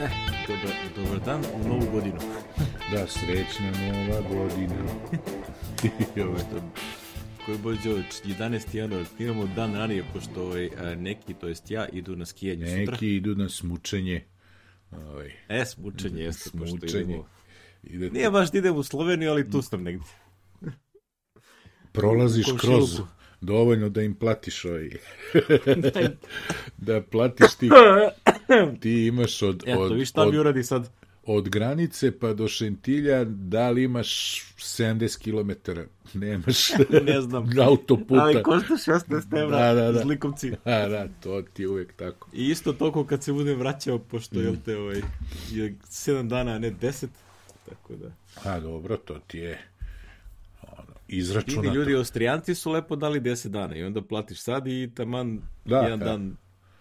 Eh, dobar, dobar dan u novu godinu. da, srećna nova godina. Ovo je to koji je bođe 11. januar, imamo dan ranije, pošto ovaj, neki, to jest ja, idu na skijanje neki sutra. Neki idu na smučenje. Ovaj, e, smučenje da, jeste, smučenje. pošto idemo. Idete... Nije baš da idem u Sloveniju, ali tu sam negdje. Prolaziš kroz, dovoljno da im platiš ovaj. da platiš ti ti imaš od... Eto, od, vi šta bi uradi sad? Od granice pa do Šentilja, da li imaš 70 km? Nemaš ne znam. autoputa. Ali košta 16 da, evra da, da, da. s Da, da, to ti je uvek tako. I isto toliko kad se budem vraćao, pošto mm. jel te ovaj, je 7 dana, a ne 10, tako da. A dobro, to ti je izračunato. Vidi, ljudi, Austrijanci su lepo dali 10 dana i onda platiš sad i taman da, jedan da. dan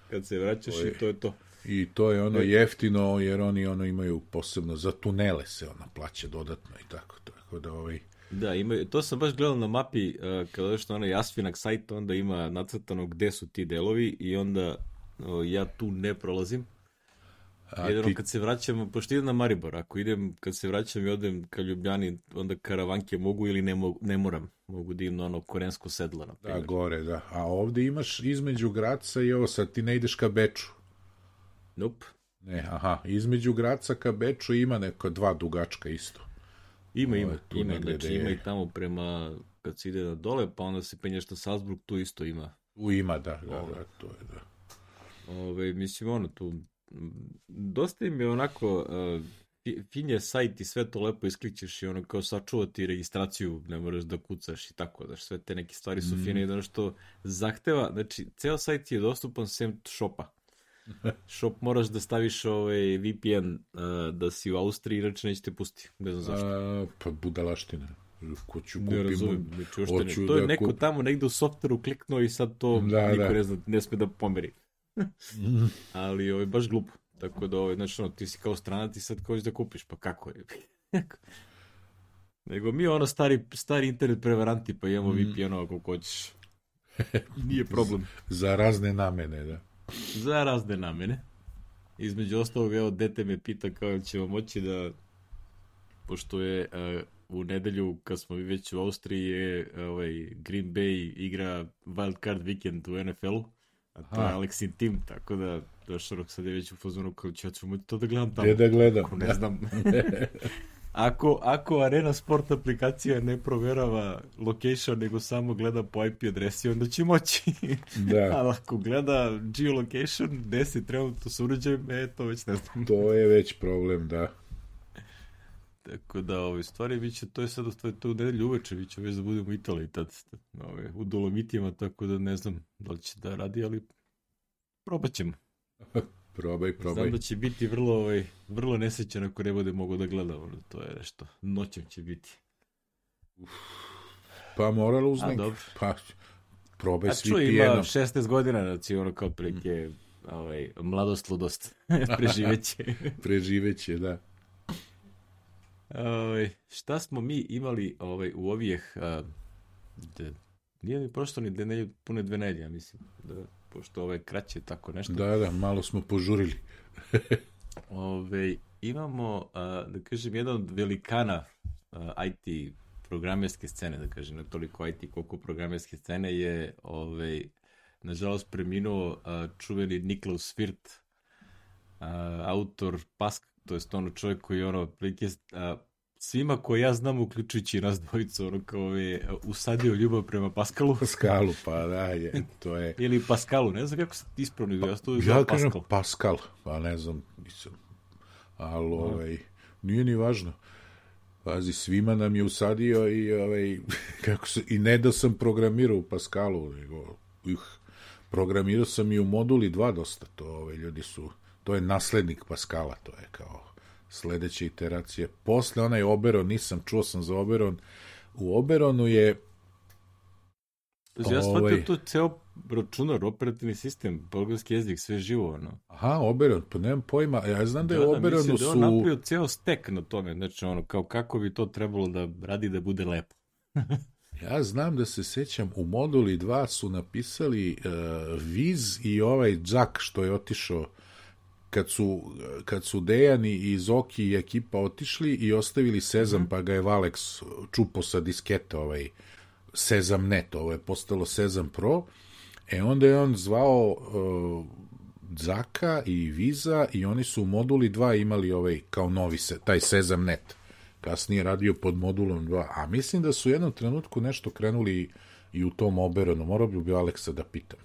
kad se vraćaš Oj. i to je to. I to je ono e- jeftino, jer oni ono imaju posebno za tunele se ona plaća dodatno i tako. Tako da ovaj... Da, imaju, to sam baš gledao na mapi, uh, e, kada je što onaj Jasfinak sajt, onda ima nacrtano gde su ti delovi i onda uh, ja tu ne prolazim. A Jedino ti... kad se vraćam, pošto idem na Maribor, ako idem, kad se vraćam i odem ka Ljubljani, onda karavanke mogu ili ne, mogu, ne moram. Mogu da idem na ono korensko sedlo, na da, primjer. Da, gore, da. A ovde imaš između Graca i ovo sad, ti ne ideš ka Beču Nope. Ne, aha, između Graca ka Beču ima neko dva dugačka isto. Ima, ima, tu ima, znači je... ima i tamo prema, kad se ide na dole, pa onda se penješ na Salzburg, tu isto ima. U ima, da, da, da, to je, da. Ove, mislim, ono, tu, dosta im je onako, uh, fin je sajt i sve to lepo iskličeš i ono kao sačuvati registraciju, ne moraš da kucaš i tako, znaš, sve te neke stvari su mm. fine mhm. i ono što zahteva, znači, ceo sajt je dostupan sem shopa. Shop moraš da staviš ovaj VPN uh, da si u Austriji, inače neće te pusti. Ne znam zašto. A, pa budalaština. Ko ću kupim, ne razumijem, znači, hoću ne. Da to da je neko kup... tamo negde u softveru kliknuo i sad to da, da. niko da. ne zna, ne sme da pomeri. Mhm. Ali ovo ovaj, je baš glupo. Tako da, ovo, ovaj, znači, ono, ti si kao strana, ti sad kao da kupiš, pa kako je? Nego mi ono stari, stari internet prevaranti, pa imamo mm. VPN-ova kako hoćeš. Nije problem. Za razne namene, da za razne namene. Između ostalog, evo, dete me pita kao ćemo moći da, pošto je uh, u nedelju, kad smo mi već u Austriji, je e, ovaj, Green Bay igra wild card vikend u NFL-u, a to je Alexin tim, tako da Došarok sad je već u fazonu kao ćemo moći to da gledam tamo. Gde da gledam? Ako ne znam. Ako, ako Arena Sport aplikacija ne proverava location, nego samo gleda po IP adresi, onda će moći. Da. Ali ako gleda geolocation, gde si trenutno s uređajem, e, to već ne znam. To je već problem, da. Tako da, ove stvari, bit će, to je sad, stvari, to je u nedelju uveče, bit će već da budemo u Italiji tad, ove, u Dolomitima, tako da ne znam da li će da radi, ali probat ćemo. Probaj, probaj. Znam da će biti vrlo, ovaj, vrlo nesećan ako ne bude mogo da gleda, ono, to je nešto. Noćem će biti. Uf, pa moralo uz nek. Pa, probaj A, svi ti jednom. A 16 godina, znači, ono kao prilike, mm. ovaj, mladost, ludost. Preživeće. Preživeće, da. Ovaj, šta smo mi imali ovaj, u ovih... A, de, nije mi prošlo ni de, ne, pune dve nedelje, mislim. Da, pošto ovo kraće tako nešto. Da, da, malo smo požurili. Ove, imamo, da kažem, jedan od velikana IT programerske scene, da kažem, ne toliko IT koliko programerske scene je, ove, nažalost, preminuo čuveni Niklaus Svirt, a, autor Pask, to je ono čovjek koji ono, prilike, a, svima koje ja znam, uključujući nas dvojicu, ono kao je usadio ljubav prema Paskalu. Paskalu, pa da, je, to je... Ili Paskalu, ne znam kako se ispravno izgleda, pa, ja, ja kažem Paskal. Paskal, pa ne znam, nisam, ali no. Da. ovaj, nije ni važno. Pazi, svima nam je usadio i, ovaj, kako se, i ne da sam programirao u Paskalu, nego, uh, programirao sam i u moduli 2 dosta, to ovaj, ljudi su, to je naslednik Paskala, to je kao sledeće iteracije. Posle onaj Oberon, nisam čuo sam za Oberon, u Oberonu je Pazi, ja shvatio ovaj- to ceo računar, operativni sistem, programski jezik, sve živo, ono. Aha, Oberon, pa nemam pojma, ja znam da je da, da Oberonu da, su... Da, on napravio ceo stek na tome, znači, ono, kao kako bi to trebalo da radi da bude lepo. ja znam da se sećam, u moduli 2 su napisali uh, Viz i ovaj Jack što je otišao kad su, kad su Dejan i Zoki i ekipa otišli i ostavili Sezam, mm. pa ga je Valeks čupo sa diskete, ovaj Sezam Net, ovo je postalo Sezam Pro, e onda je on zvao uh, Zaka i Viza i oni su u moduli 2 imali ovaj kao novi se, taj Sezam Net. Kasnije radio pod modulom 2, a mislim da su u jednom trenutku nešto krenuli i u tom oberanu. Morao bi bi Aleksa da pitam.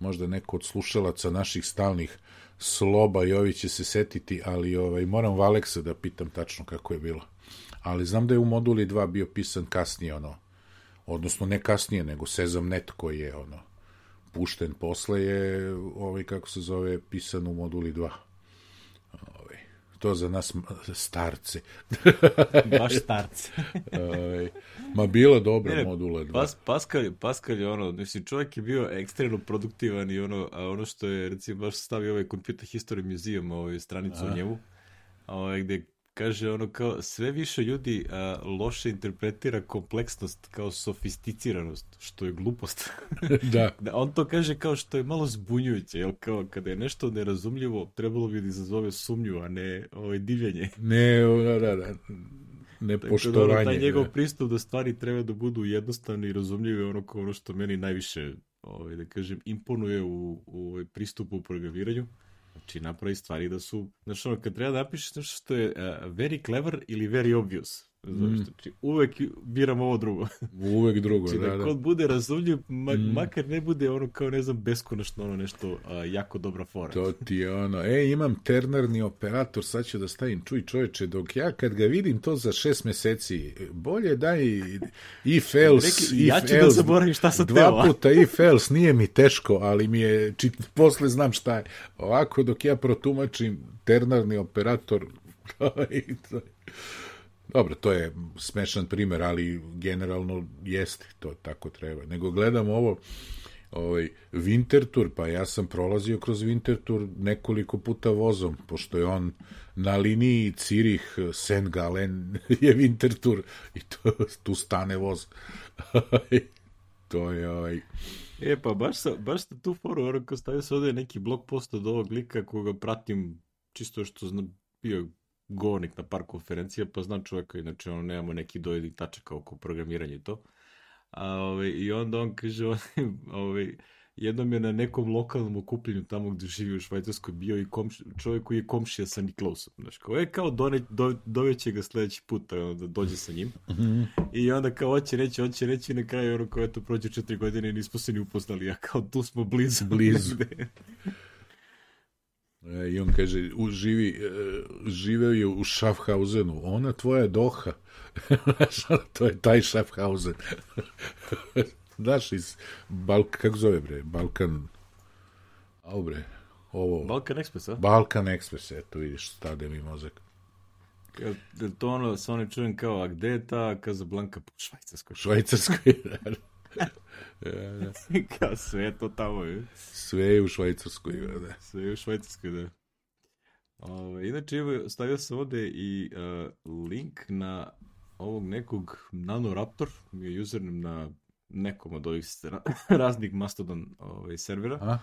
Možda neko od slušalaca naših stalnih uh, Sloba i ovi će se setiti, ali ovaj, moram Valeksa da pitam tačno kako je bilo. Ali znam da je u moduli 2 bio pisan kasnije, ono, odnosno ne kasnije, nego Sezamnet koji je, ono, pušten posle je, ovaj, kako se zove, pisan u moduli 2 to za nas starce. Baš starce. Ovaj, ma bila dobra ne, modula 2. Pas, Pascal, Pascal je ono, mislim, čovjek je bio ekstremno produktivan i ono, a ono što je, recimo, baš stavio ovaj Computer History Museum, ovaj stranicu a. o njemu, ovaj, gde Kaže ono kao sve više ljudi a, loše interpretira kompleksnost kao sofisticiranost, što je glupost. da. da. On to kaže kao što je malo zbunjujuće, jel kao kada je nešto nerazumljivo, trebalo bi da izazove sumnju, a ne ovaj, divljenje. Ne, da, da, da nepoštovanje. Tako da, taj njegov da. pristup da stvari treba da budu jednostavne i razumljive, ono kao ono što meni najviše, ovaj, da kažem, imponuje u, u ovaj, pristupu u programiranju. Znači, napravi stvari da su, znaš ono, kad treba da napišeš nešto što je uh, very clever ili very obvious, Znaš, mm. znači, uvek biram ovo drugo. Uvek drugo, znači, da, da, da. Kod bude razumljiv, ma, mm. makar ne bude ono kao, ne znam, beskonačno ono nešto a, jako dobra fora. To ti je ono, e, imam ternarni operator, sad ću da stavim, čuj čoveče, dok ja kad ga vidim to za šest meseci, bolje daj if else, Rekli, if ja ću da else, da zaboravim šta sam dva teo. puta if else, nije mi teško, ali mi je, čit, posle znam šta je. Ovako, dok ja protumačim ternarni operator, Dobro, to je smešan primer, ali generalno jeste, to tako treba. Nego gledam ovo, ovaj, Winterthur, pa ja sam prolazio kroz Winterthur nekoliko puta vozom, pošto je on na liniji Cirih, St. Gallen je Winterthur i to, tu stane voz. to je ovaj... E, pa baš, sa, baš ste tu foru, Orko, stavio se ovde neki blog post od ovog lika koga pratim, čisto što znam, bio govornik na par konferencija, pa znam čoveka, inače ono, nemamo neki dojedi tačaka oko programiranja i to. A, ovaj, I onda on kaže, ovaj, jednom je na nekom lokalnom okupljenju tamo gde živi u Švajcarskoj bio i komš, čovjek koji je komšija sa Niklausom. Znaš, kao, e, kao done, do, doveće ga sledeći put, ono, da dođe sa njim. Mhm. I onda kao, hoće reći, hoće reći na kraju, ono, kao, eto, prođe četiri godine i nismo se ni upoznali, a kao, tu smo blizu. Blizu. Negde. E, I on kaže, u, živi, e, živeo je u Schaffhausenu. Ona tvoja Doha. to je taj Schaffhausen. Znaš, iz Balk, kako zove bre? Balkan... Au bre, ovo... Balkan Express, a? Balkan Express, eto vidiš, stade mi mozak. Ka, to ono, sa onim čujem kao, a gde je ta Casablanca? Švajcarskoj. Švajcarskoj, da ja, da. Kao sve to tamo je. Sve je u Švajcarskoj da. Sve je u Švajcarskoj, da. Ove, inače, evo, stavio sam ovde i uh, link na ovog nekog Nano Raptor, mi je username na nekom od ovih raznih Mastodon ovaj, servera. A?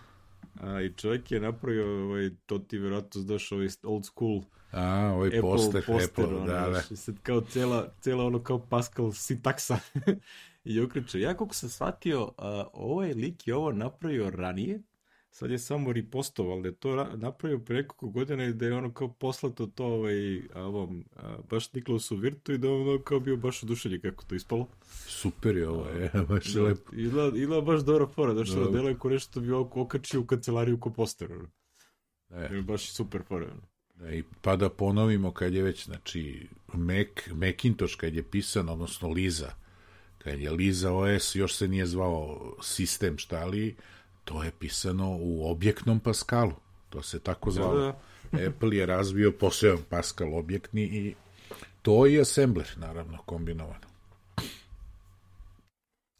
A, I čovjek je napravio, ovaj, to ti vjerojatno znaš, ovaj old school A, ovaj Apple poster, poster Apple, da, ono, da, da. Sad kao cela, cela ono kao Pascal sintaksa i uključio. Ja koliko sam shvatio, uh, ovaj lik je ovo napravio ranije, sad je samo ripostovao, da je to napravio pre nekoliko godina i da je ono kao poslato to ovaj, ovom, baš Niklosu Virtu i da je ono kao bio baš odušelje kako to ispalo. Super je ovo, je, da. baš da, lepo. Ila, ila baš dobra fora, da što da delo nešto bi okačio u kancelariju ko poster. E. Baš super fora. Da, i pa da ponovimo kad je već, znači, Mac, Macintosh kad je pisan, odnosno Liza, Kad je Liza OS, još se nije zvao sistem šta li, to je pisano u objektnom Paskalu. To se tako da, zvalo. Da, da. Apple je razvio poseban Pascal objektni i to je assembler, naravno, kombinovano.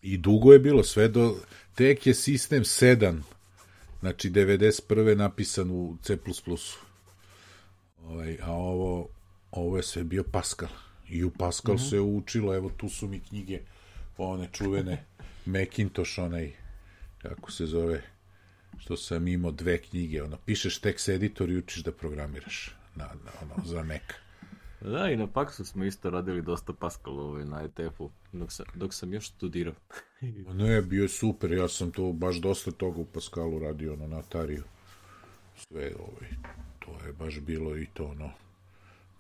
I dugo je bilo sve do... Tek je sistem 7, znači 91. napisan u C++. Ovaj, a ovo, ovo je sve bio Pascal. I u Pascal mm -hmm. se učilo, evo tu su mi knjige one čuvene Macintosh, onaj, kako se zove, što sam imao dve knjige, ono, pišeš tekst editor i učiš da programiraš, na, na, ono, za neka. Da, i na Paksu smo isto radili dosta Pascal ovaj, na ETF-u, dok, sam, dok sam još studirao. ono je bio super, ja sam to baš dosta toga u Pascalu radio, ono, na Atariju. Sve, ovaj, to je baš bilo i to, ono,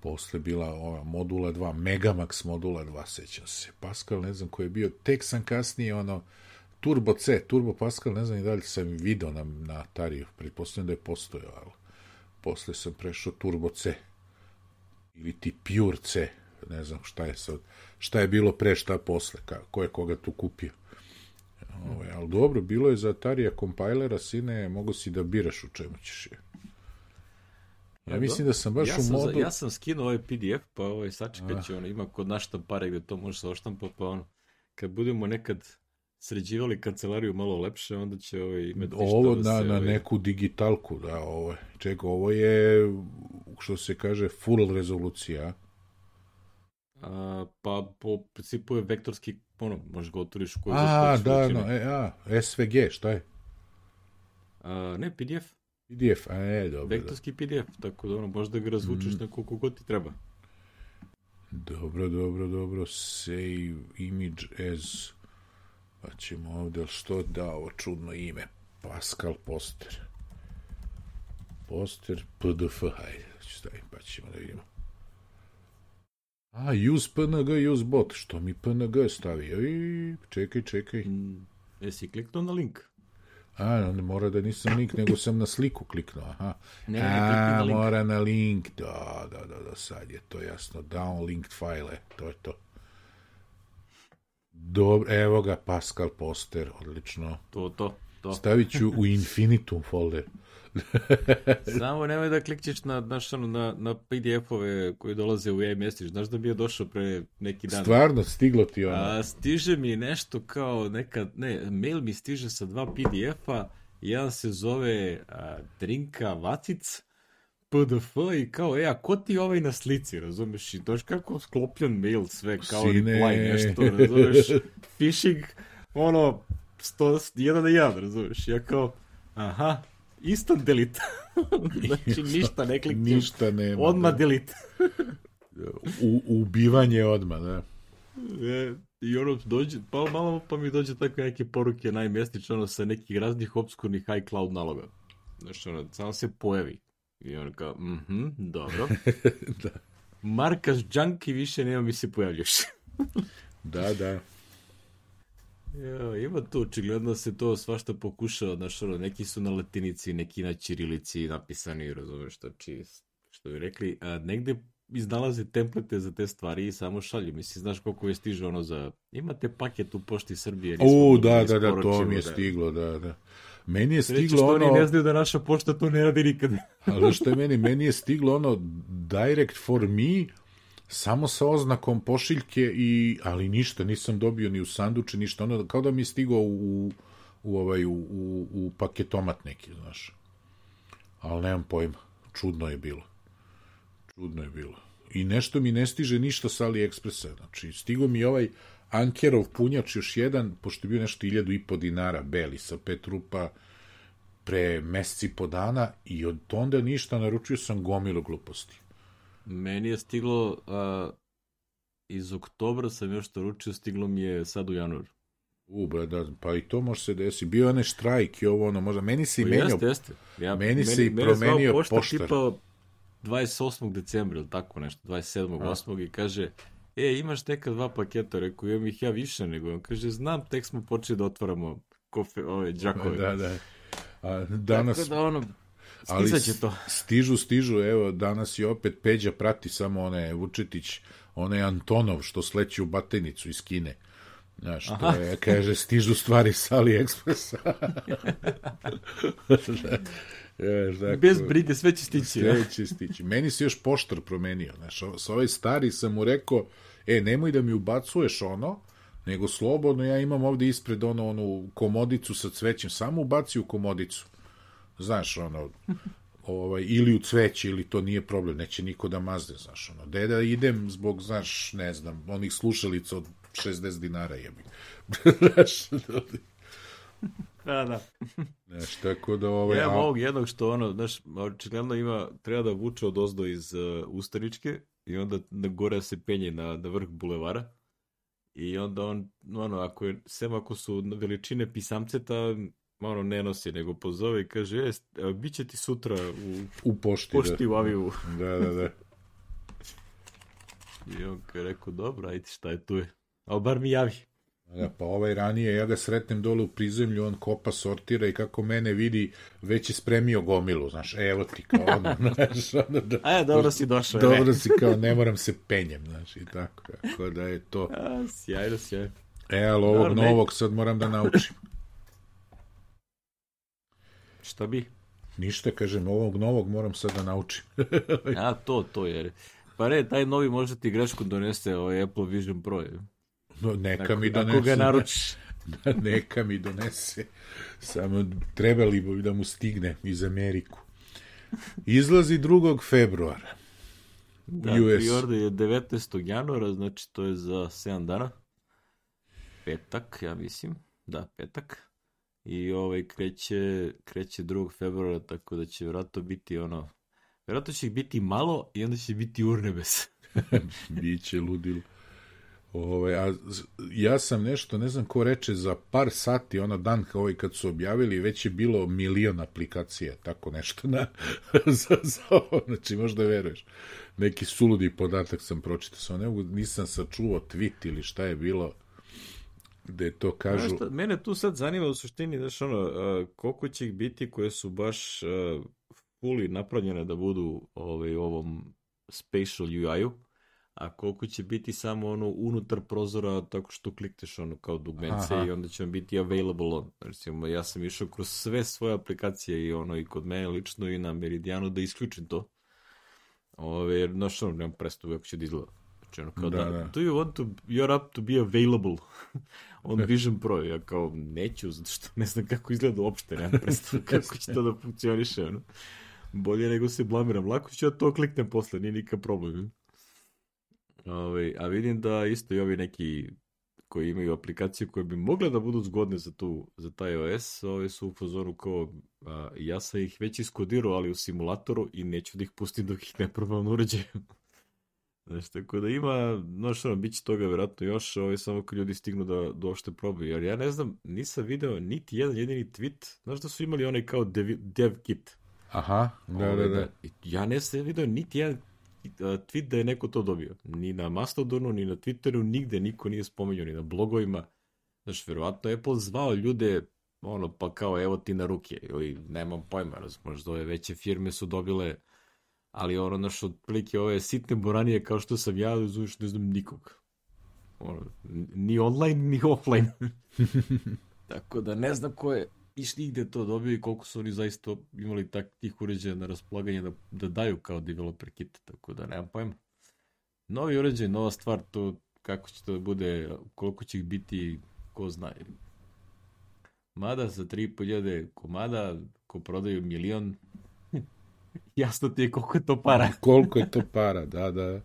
posle bila ova modula 2, Megamax modula 2, sećam se. Pascal, ne znam ko je bio, tek sam kasnije, ono, Turbo C, Turbo Pascal, ne znam i da li sam video na, na Atariju, pretpostavljam da je postojao, ali posle sam prešao Turbo C ili ti Pure C, ne znam šta je sad, šta je bilo pre, šta posle, ka, ko je koga tu kupio. Ovo, ovaj, ali dobro, bilo je za Atarija kompajlera, sine, mogo si da biraš u čemu ćeš je Ja mislim da sam baš ja sam, u modu... Ja sam skinuo ovaj PDF, pa ovaj sačekać, ah. ono, ima kod naš pare gde to može se da oštampa, pa ono, kad budemo nekad sređivali kancelariju malo lepše, onda će ovaj imati Ovo da na, se, na ovaj... neku digitalku, da, ovo Ček, ovo je, što se kaže, full rezolucija. A, pa po principu je vektorski, ono, možeš ga otvoriš u koju... A, da, no, e, a, SVG, šta je? A, ne, PDF. PDF, a ne, dobro. Da. Vektorski PDF, tako da ono, možeš da ga razvučeš mm. na koliko god ti treba. Dobro, dobro, dobro. Save image as... Pa ćemo ovde, što dao čudno ime? Pascal Poster. Poster PDF, hajde, da ću stavim, pa ćemo da vidimo. A, use PNG, use bot. Što mi PNG stavio? I, čekaj, čekaj. Mm, jesi kliknuo na link? A, onda mora da nisam link, nego sam na sliku kliknuo, aha. Ne, ne, A, na link. mora na link, da, da, da, da, sad je to jasno, down linked file, to je to. Dobro, evo ga, Pascal poster, odlično. To, to, to. Stavit ću u infinitum folder. Samo nemoj da klikćeš na, naš, na, na PDF-ove koji dolaze u iMessage. Znaš da bi je došao pre neki dan? Stvarno, stiglo ti ono? A, stiže mi nešto kao neka, ne, mail mi stiže sa dva PDF-a, jedan se zove a, Drinka Vatic, PDF i kao, e, a ko ti ovaj na slici, razumeš? I doš kako sklopljen mail sve, kao Sine. reply nešto, razumeš? Phishing, ono, 100, jedan na jedan, razumeš? Ja kao, aha, Instant delete. znači ništa ne kliknem. Ništa nema. Odmah da. delete. U, ubivanje odmah, da. E, I ono dođe, pa malo pa mi dođe tako neke poruke najmjestične ono, sa nekih raznih obskurnih iCloud naloga. Znači ono, samo se pojavi. I ono kao, mhm, mm dobro. da. Markaš Junkie više nema mi se pojavljaš. da, da. Jo, ima tu, očigledno se to svašta pokušao, znaš, ono, neki su na latinici, neki na čirilici napisani, razumeš, što, či, što bi rekli, a, negde iznalaze templete za te stvari i samo šalju. Mislim, znaš koliko je stiže ono za... Imate paket u pošti Srbije. U, da, da, da, to mi je da. stiglo, da, da. Meni je stiglo Reći što ono... oni ne znaju da naša pošta to ne radi nikad. ali što je meni, meni je stiglo ono direct for me, samo sa oznakom pošiljke i ali ništa nisam dobio ni u sanduče ništa ono kao da mi je stigao u u ovaj u, u, u paketomat neki znaš ali nemam pojma čudno je bilo čudno je bilo i nešto mi ne stiže ništa sa AliExpressa znači stigo mi ovaj Ankerov punjač još jedan pošto je bio nešto 1000 i po dinara beli sa pet rupa pre meseci po dana i od onda ništa naručio sam gomilu gluposti Meni je stiglo, uh, iz oktobra sam još naručio, stiglo mi je sad u januar. U, bre, da, pa i to može se desi. Bio je onaj štrajk i ovo, ono, možda, meni se i pa menio, jeste, jeste. Ja, meni, meni se i promenio pošta, poštar. Tipa 28. decembra ili tako nešto, 27. A. 8. i kaže, e, imaš neka dva paketa, rekao, imam ih ja više nego, on kaže, znam, tek smo počeli da otvaramo kofe, ove, džakove. Da, da. A, danas... Tako da, ono, ali to. stižu, stižu, evo, danas i opet Peđa prati samo one Vučetić, one Antonov što sleće u batenicu iz Kine. Znaš, to Aha. je, kaže, stižu stvari sa AliExpressa. Ješ, dakle, Bez brige, sve će stići. Sve će stići. Meni se još poštar promenio. Znaš, sa ovaj stari sam mu rekao, e, nemoj da mi ubacuješ ono, nego slobodno, ja imam ovde ispred ono, onu komodicu sa cvećem, samo ubaci u komodicu. Znaš, ono, ovaj, ili u cveće, ili to nije problem, neće niko da mazde, znaš, ono, deda idem zbog, znaš, ne znam, onih slušalica od 60 dinara jebi. znaš, da, da. Znaš, tako da ovaj... Ja imam ovog jednog što ono, znaš, očigledno ima, treba da vuče od ozdo iz uh, Ustaničke i onda na gore se penje na, na vrh bulevara i onda on, ono, ako je, sem ako su veličine pisamceta, ono ne nosi, nego pozove i kaže, jest, e, bit će ti sutra u, u pošti, pošti da. u aviju. Da, da, da. I on je rekao, dobro, ajde, šta je tu je. Ali bar mi javi. Da, pa ovaj ranije, ja ga sretnem dole u prizemlju, on kopa, sortira i kako mene vidi, već je spremio gomilu, znaš, evo ti kao ono, znaš, ono da... A, dobro si došao, Dobro si kao, ne moram se penjem, znaš, i tako, tako da je to... A, sjajno, sjajno. E, ali ovog Dobar, novog sad moram da naučim. Šta bi? Ništa, kažem, ovog novog moram sad da naučim. A to, to je. Pa ne, taj novi možda ti grešku donese ovaj Apple Vision Pro. Je. No, neka tako, mi donese. Ako ga naručiš. Da, neka mi donese. Samo trebali bi da mu stigne iz Ameriku. Izlazi 2. februara. Da, US. Priorder je 19. januara, znači to je za 7 dana. Petak, ja mislim. Da, petak i ovaj, kreće, kreće 2. februara, tako da će vjerojatno biti ono, vjerojatno će biti malo i onda će biti urnebes. Biće ludilo. Ove, ovaj, a ja sam nešto, ne znam ko reče, za par sati, ona dan ovaj kad su objavili, već je bilo milion aplikacija, tako nešto na, za, za ovo, znači možda veruješ. Neki suludi podatak sam pročitao, sam ne nisam sačuvao tweet ili šta je bilo, gde to kažu... Znaš šta, mene tu sad zanima u suštini, znaš ono, uh, koliko će ih biti koje su baš uh, napravljene da budu ovaj, ovom spatial UI-u, a koliko će biti samo ono unutar prozora tako što klikneš ono kao dugmence Aha. i onda će vam biti available on. Recimo, ja sam išao kroz sve svoje aplikacije i ono i kod mene lično i na Meridianu da isključim to. Ove, jer, znaš, ono, nemam predstavu kako će da izgleda. Znači, ono, kao da, da, da. Do you want to, you're up to be available on da. Vision Pro. Ja kao, neću, zato što ne znam kako izgleda uopšte, ne predstavu kako će to da funkcioniše, ono. Bolje nego se blamiram. Lako ću ja to kliknem posle, nije nikak problem. Ove, ovaj, a vidim da isto i ovi neki koji imaju aplikaciju koje bi mogle da budu zgodne za, tu, za taj OS, ove su u fazoru kao, a, ja sam ih već iskodirao, ali u simulatoru i neću da ih pustim dok ih ne probam na da uređaju. Znaš, tako da ima, no što bit će toga vjerojatno još, ovaj, samo ako ljudi stignu da, da uopšte probaju, jer ja ne znam, nisam video niti jedan jedini tweet, znaš da su imali onaj kao dev, dev kit. Aha, da, ovaj, da, da. da. Ja ne sam video niti jedan e, tweet da je neko to dobio. Ni na Mastodonu, ni na Twitteru, nigde niko nije spomenuo, ni na blogovima. Znaš, verovatno Apple zvao ljude, ono, pa kao, evo ti na ruke, ili nemam pojma, raz, možda ove veće firme su dobile ali ono, naš, otprilike ove sitne boranije kao što sam ja, zvuš ne znam nikog. Ono, ni online, ni offline. Tako da ne znam ko je išli gde to dobio i koliko su oni zaista imali tak, tih uređaja na raspolaganje da, da daju kao developer kit, tako da nemam pojma. Novi uređaj, nova stvar, to kako će to da bude, koliko će ih biti, ko zna. Mada za 3.500 komada, ko prodaju milion, jasno ti je koliko je to para. koliko je to para, da, da.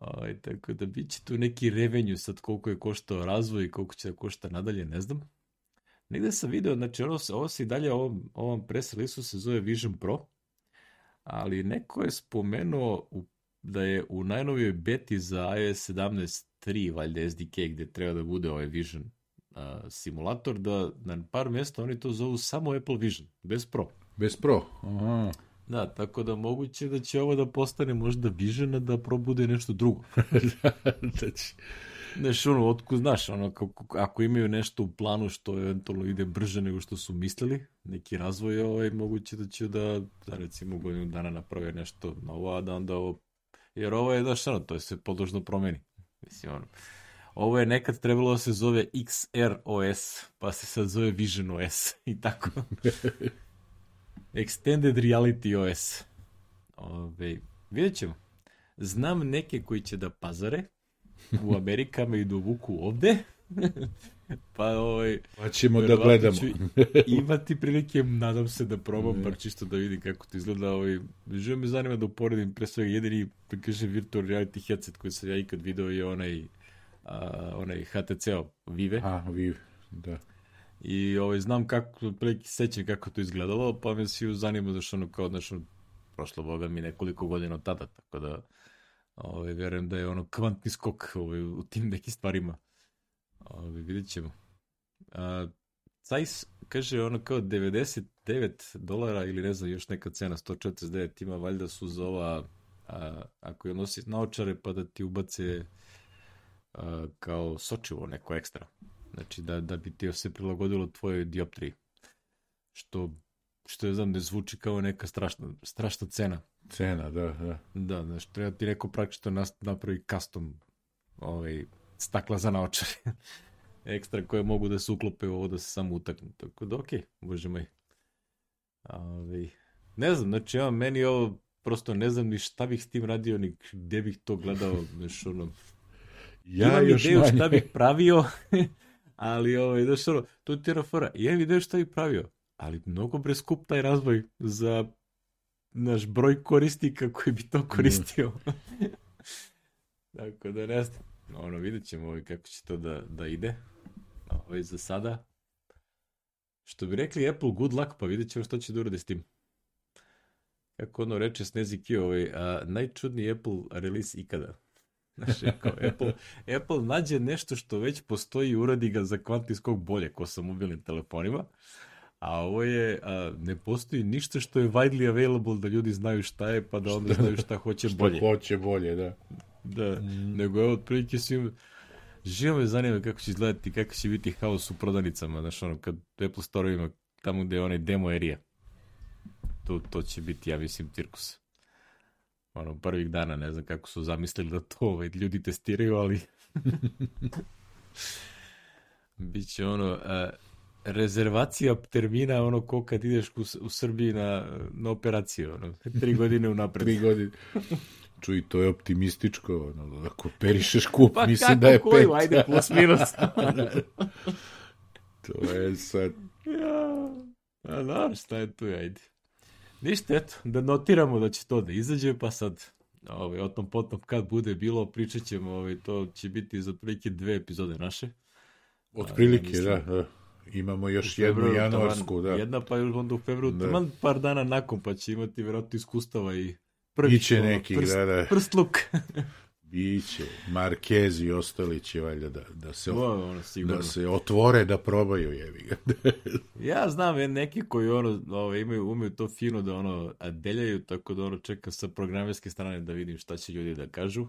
Aj, tako da bit će tu neki revenju sad koliko je koštao razvoj i koliko će da košta nadalje, ne znam. Negde sam video, znači ono, ovo se i dalje ovom, ovom press release se zove Vision Pro, ali neko je spomenuo u, da je u najnovijoj beti za iOS 17.3, valjda SDK, gde treba da bude ovaj Vision uh, simulator, da na par mesta oni to zovu samo Apple Vision, bez Pro. Bez Pro, aha. Da, tako da moguće da će ovo da postane možda Vižena da probude nešto drugo. da će... Znaš, ono, otko, znaš, ono, kako, ako imaju nešto u planu što eventualno ide brže nego što su mislili, neki razvoj, ovaj, moguće da će da, da recimo godinu dana naprave nešto novo, a da onda ovo, jer ovo je, znaš, ono, to je se podložno promeni. Mislim, ono, ovo je nekad trebalo da se zove XROS, pa se sad zove Vision OS i tako. Extended Reality OS. Ove, vidjet ćemo. Znam neke koji će da pazare u Amerikama i dovuku da ovde. pa ovaj... Pa ćemo da gledamo. imati prilike, nadam se da probam, bar čisto da vidim kako to izgleda. Ovaj, Živo da me zanima da uporedim, pre svega jedini, da kažem, virtual reality headset koji sam ja ikad video je onaj, a, onaj htc Vive. A, Vive, da I ovaj, znam kako, preki sećam kako to izgledalo, pa me si zanima zašto ono kao, znaš, prošlo boga mi nekoliko godina od tada, tako da ovaj, verujem da je ono kvantni skok ovaj, u tim nekim stvarima. Ovaj, vidjet ćemo. A, Sajs kaže ono kao 99 dolara ili ne znam još neka cena 149 ima valjda su za ova a, ako je nosi naočare pa da ti ubace a, kao sočivo neko ekstra. Znači, da, da bi ti se prilagodilo tvojoj dioptriji. Što, što ja znam, ne zvuči kao neka strašna, strašna cena. Cena, da, da. Da, znaš, treba ti neko praktično napravi custom ovaj, stakla za naočare. Ekstra koje mogu da se uklope ovo da se samo utaknu. Tako da, okej, okay, bože moj. Ali, ovaj, ne znam, znači, ja, meni ovo prosto ne znam ni šta bih s tim radio, ni gde bih to gledao, znaš, ono, ja Imam još ideju manje. šta bih pravio, ali ovaj, znaš, ono, to ti je fora. I ja vidim šta je pravio, ali mnogo bre skup taj razvoj za naš broj korisnika koji bi to mhm. koristio. Mm. Tako da ne znam. Ono, vidjet ćemo ovaj, kako će to da, da ide. Ovaj, za sada. Što bi rekli Apple, good luck, pa vidjet ćemo što će da urade s tim. Kako ono reče Snezi Kio, ovaj, a, najčudniji Apple release ikada. Znaš, kao Apple, Apple nađe nešto što već postoji i uradi ga za kvantijskog bolje ko sa mobilnim telefonima, a ovo je, a, ne postoji ništa što je widely available da ljudi znaju šta je, pa da onda znaju šta hoće bolje. Šta hoće bolje, da. Da, mm. nego evo, otprilike svim, živo me zanima kako će izgledati, kako će biti haos u prodavnicama, znaš, ono, kad Apple Store ima tamo gde je onaj demo area. To, to će biti, ja mislim, cirkus ono, prvih dana, ne znam kako su zamislili da to ovaj, ljudi testiraju, ali biće ono, uh, rezervacija termina ono ko kad ideš u, u Srbiji na, na operaciju, ono, tri godine unapred. tri godine. Čuj, to je optimističko, ono, ako perišeš kup, pa mislim kako, da je koju? pet. Pa kako ajde, plus minus. Da. to je sad... Ja, a da, šta je tu, ajde. Ništa, eto, da notiramo da će to da izađe, pa sad ovaj, o tom potom kad bude bilo, pričat ćemo, ovaj, to će biti za otprilike dve epizode naše. Otprilike, ja da, da. Imamo još jednu januarsku, da. Jedna pa još onda u februaru, da. taman par dana nakon, pa će imati verovatno iskustava i prvi Iće neki, prst, da, da. prstluk. Biće, Markez i ostali će valjda da, da, se, o, ono, da se otvore, da probaju jevi ga. ja znam e, neki koji ono, ovo, ovaj, imaju, umeju to fino da ono deljaju, tako da ono čekam sa programerske strane da vidim šta će ljudi da kažu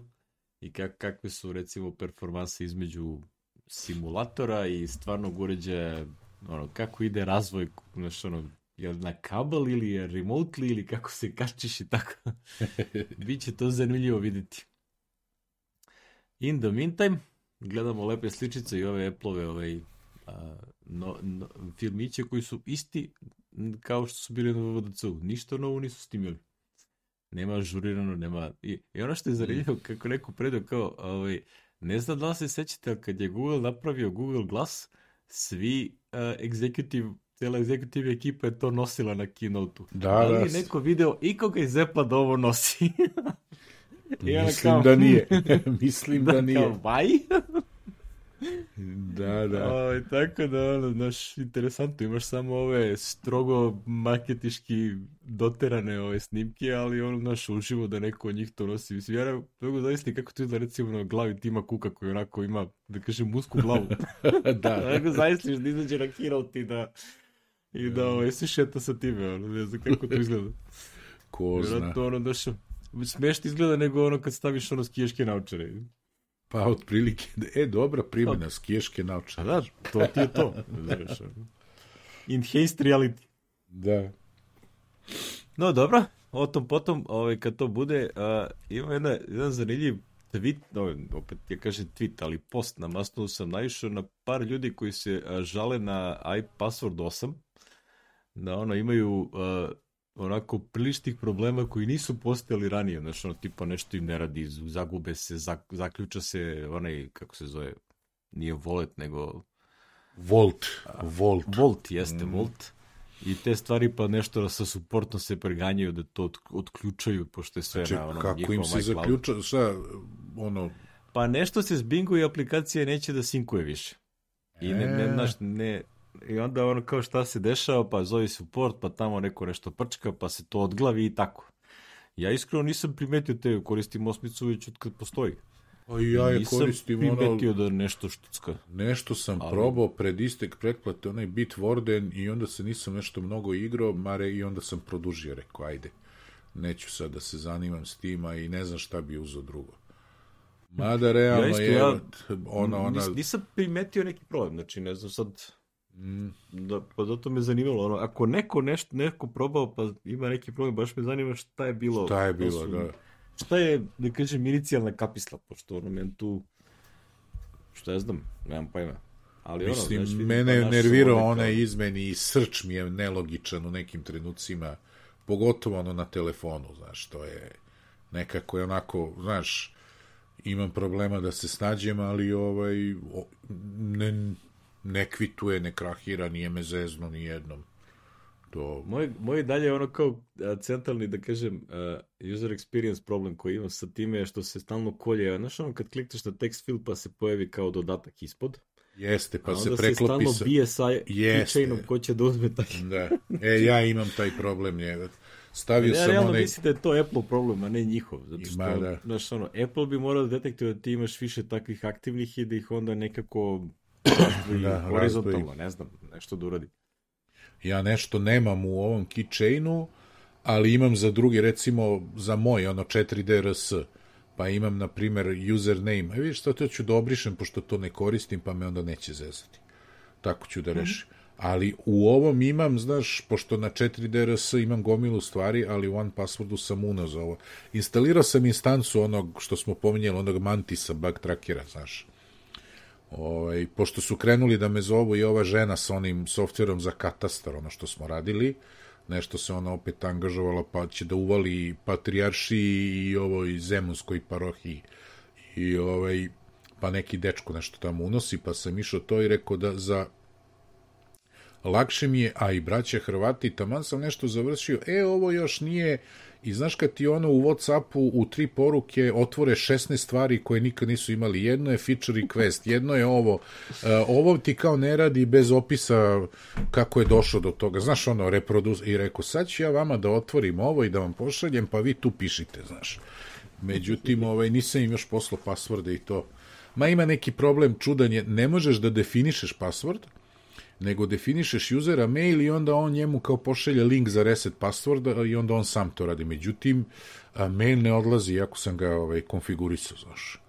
i kak, kakve su recimo performanse između simulatora i stvarnog uređaja, ono, kako ide razvoj, znaš, ono, je na kabel ili je remotely ili kako se kačiš i tako. Biće to zanimljivo videti. In the meantime, gledamo lepe sličice i ove Apple-ove ovaj, a, no, no, filmiće koji su isti kao što su bili na VVDC-u. Ništa novo nisu snimili. Nema ažurirano, nema... I, i ono što je zanimljivo, mm. kako neko predio, kao, ovaj, ne znam da li se sećate, ali kad je Google napravio Google Glass, svi uh, executive cela executive ekipa je to nosila na keynote-u. Da, da. Ali da. neko video ikoga iz Apple da ovo nosi. I ona Mislim kao, da nije. Mislim da, da nije. Kao, baj? da, da. O, ovaj, tako da, ono, znaš, interesantno, imaš samo ove strogo marketiški doterane ove snimke, ali ono, znaš, uživo da neko od njih to nosi. Mislim, ja mogu zavisli kako to da recimo na glavi tima kuka koji onako ima, da kaže, musku glavu. da. Ako zavisliš da izađe na kirauti da... I da, da. ovo, ovaj, jesi šeta sa time, ono, ne znam kako to izgleda. Ko zna. Vjerojatno, ono, došao, smešno izgleda nego ono kad staviš ono skijaške naučare. Pa, otprilike, e, dobra primjena, no. skijaške naučare. Da, to ti je to. Znaš, Enhanced reality. Da. No, dobro, o tom potom, ovaj, kad to bude, a, ima jedna, jedan zanimljiv tweet, no, opet ja kažem tweet, ali post na Mastonu sam naišao na par ljudi koji se a, žale na iPassword 8, da ono imaju a, onako priličnih problema koji nisu postali ranije, znači ono tipa nešto im ne radi, zagube se, zak, zaključa se onaj, kako se zove, nije volet, nego... Volt, volt. Volt, jeste, mm. volt. I te stvari pa nešto sa suportom se preganjaju da to otključaju, pošto je sve znači, na ono, kako im se MyCloud. zaključa, šta, ono... Pa nešto se zbinguje i aplikacija neće da sinkuje više. I ne, ne, e. znaš, ne, I onda ono kao šta se dešava, pa zove support, pa tamo neko nešto prčka, pa se to odglavi i tako. Ja iskreno nisam primetio te, koristim osmicu već od kad postoji. A ja je nisam koristim ono... primetio da nešto štucka. Nešto sam ali... probao pred istek pretplate, onaj Bitwarden i onda se nisam nešto mnogo igrao, mare, i onda sam produžio, rekao, ajde, neću sad da se zanimam s tima i ne znam šta bi uzao drugo. Mada realno ja isto, je, ja, ona, ona... nisam primetio neki problem, znači ne znam sad Mm, da, pa zato me zanimalo, ono, ako neko nešto, neko probao pa ima neki problem, baš me zanima šta je bilo. Šta je bilo, su, da. Šta je, da kažem, inicijalna kapisla, pošto ono, men tu, šta ja znam, nemam pojma. Ali ono, znači, mene pa je nervirao onaj onaj izmeni i srč mi je nelogičan u nekim trenucima, pogotovo ono na telefonu, znaš, to je nekako je onako, znaš, imam problema da se snađem, ali ovaj, ne, ne kvituje, ne krahira, nije me zezno ni jednom. To... Moj, moj dalje je ono kao centralni, da kažem, user experience problem koji imam sa time je što se stalno kolje. Znaš ono kad klikneš na text field pa se pojavi kao dodatak ispod, Jeste, pa se preklopi. onda se stalno bije sa keychainom ko će da uzme taj. da. E, ja imam taj problem, je. Stavio ja, sam realno onaj... mislim da je to Apple problem, a ne njihov. Zato što, Ima, da. znaš, ono, Apple bi morao da detektuje da ti imaš više takvih aktivnih i da ih onda nekako i da, horizontalno, ne znam, nešto da uradi. Ja nešto nemam u ovom keychainu, ali imam za drugi, recimo, za moj, ono, 4 drs pa imam, na primer, username. E, vidiš, šta to ću da obrišem, pošto to ne koristim, pa me onda neće zezati. Tako ću da mhm. rešim. Mm -hmm. Ali u ovom imam, znaš, pošto na 4 drs imam gomilu stvari, ali u Passwordu sam unao za ovo. Instalirao sam instancu onog što smo pominjali, onog Mantisa bug trackera, znaš Ovaj, pošto su krenuli da me zovu i ova žena sa onim softverom za katastar, ono što smo radili, nešto se ona opet angažovala, pa će da uvali patrijarši i ovoj zemunskoj parohiji. I ovaj, pa neki dečko nešto tamo unosi, pa sam išao to i rekao da za lakše mi je, a i braća Hrvati, taman sam nešto završio, e, ovo još nije, i znaš kad ti ono u Whatsappu u tri poruke otvore 16 stvari koje nikad nisu imali, jedno je feature request, jedno je ovo, e, ovo ti kao ne radi bez opisa kako je došlo do toga, znaš ono, reproduz, i reko, sad ću ja vama da otvorim ovo i da vam pošaljem, pa vi tu pišite, znaš. Međutim, ovaj, nisam im još poslao pasvorde i to. Ma ima neki problem, čudan je, ne možeš da definišeš pasvord, nego definišeš usera mail i onda on njemu kao pošelje link za reset password i onda on sam to radi. Međutim, mail ne odlazi, iako sam ga ovaj, konfigurisao, znaš.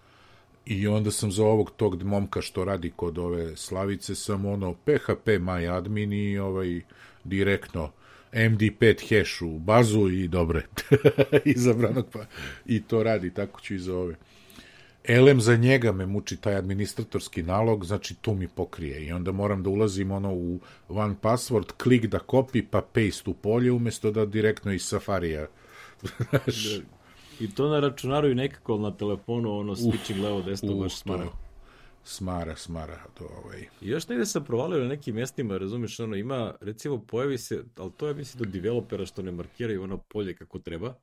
I onda sam za ovog tog momka što radi kod ove slavice, sam ono PHP my admin i ovaj, direktno MD5 hash u bazu i dobre, izabranog pa i to radi, tako ću i za ove elem za njega me muči taj administratorski nalog, znači to mi pokrije i onda moram da ulazim ono u one password, klik da kopi pa paste u polje umesto da direktno iz Safarija. Da. I to na računaru i nekako na telefonu ono switching levo desno baš smara. smara, smara. To, ovaj. I još negde sam provalio na nekim mestima, razumiješ, ono ima, recimo pojavi se, ali to ja mislim do da developera što ne markiraju ono polje kako treba,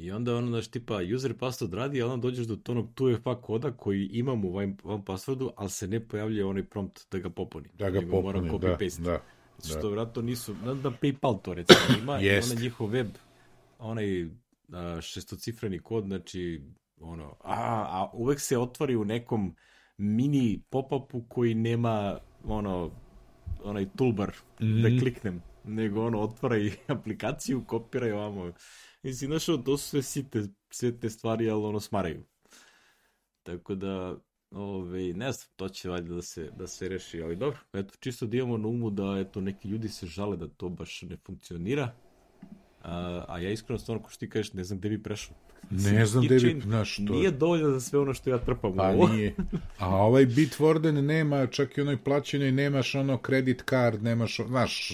I onda ono, znaš, tipa, user password radi, ali onda dođeš do onog 2FA koda koji imam u vam passwordu, ali se ne pojavljuje onaj prompt da ga popuni. Da ga popuni, moram copy -paste. da, da. Zato što da. vratno nisu, znam da PayPal to recimo ima, yes. onaj njihov web, onaj a, šestocifreni kod, znači, ono, a, a uvek se otvori u nekom mini pop-upu koji nema, ono, onaj toolbar mm da mhm. kliknem, nego ono, otvara i aplikaciju, kopiraj ovamo, Mislim, znaš, to su sve site, sve te stvari, ali ono, smaraju. Tako da, ove, ovaj, ne znam, to će valjda da se, da se reši, ali dobro, eto, čisto da imamo na umu da, eto, neki ljudi se žale da to baš ne funkcionira, a, a ja iskreno stvarno, ko što ti kažeš, ne znam gde bi prešao. Ne znam gde bi, znaš to. Nije dovoljno za sve ono što ja trpam pa, u ovo. nije. A ovaj Bitwarden nema, čak i onoj plaćenoj nemaš ono kredit card, nemaš, znaš,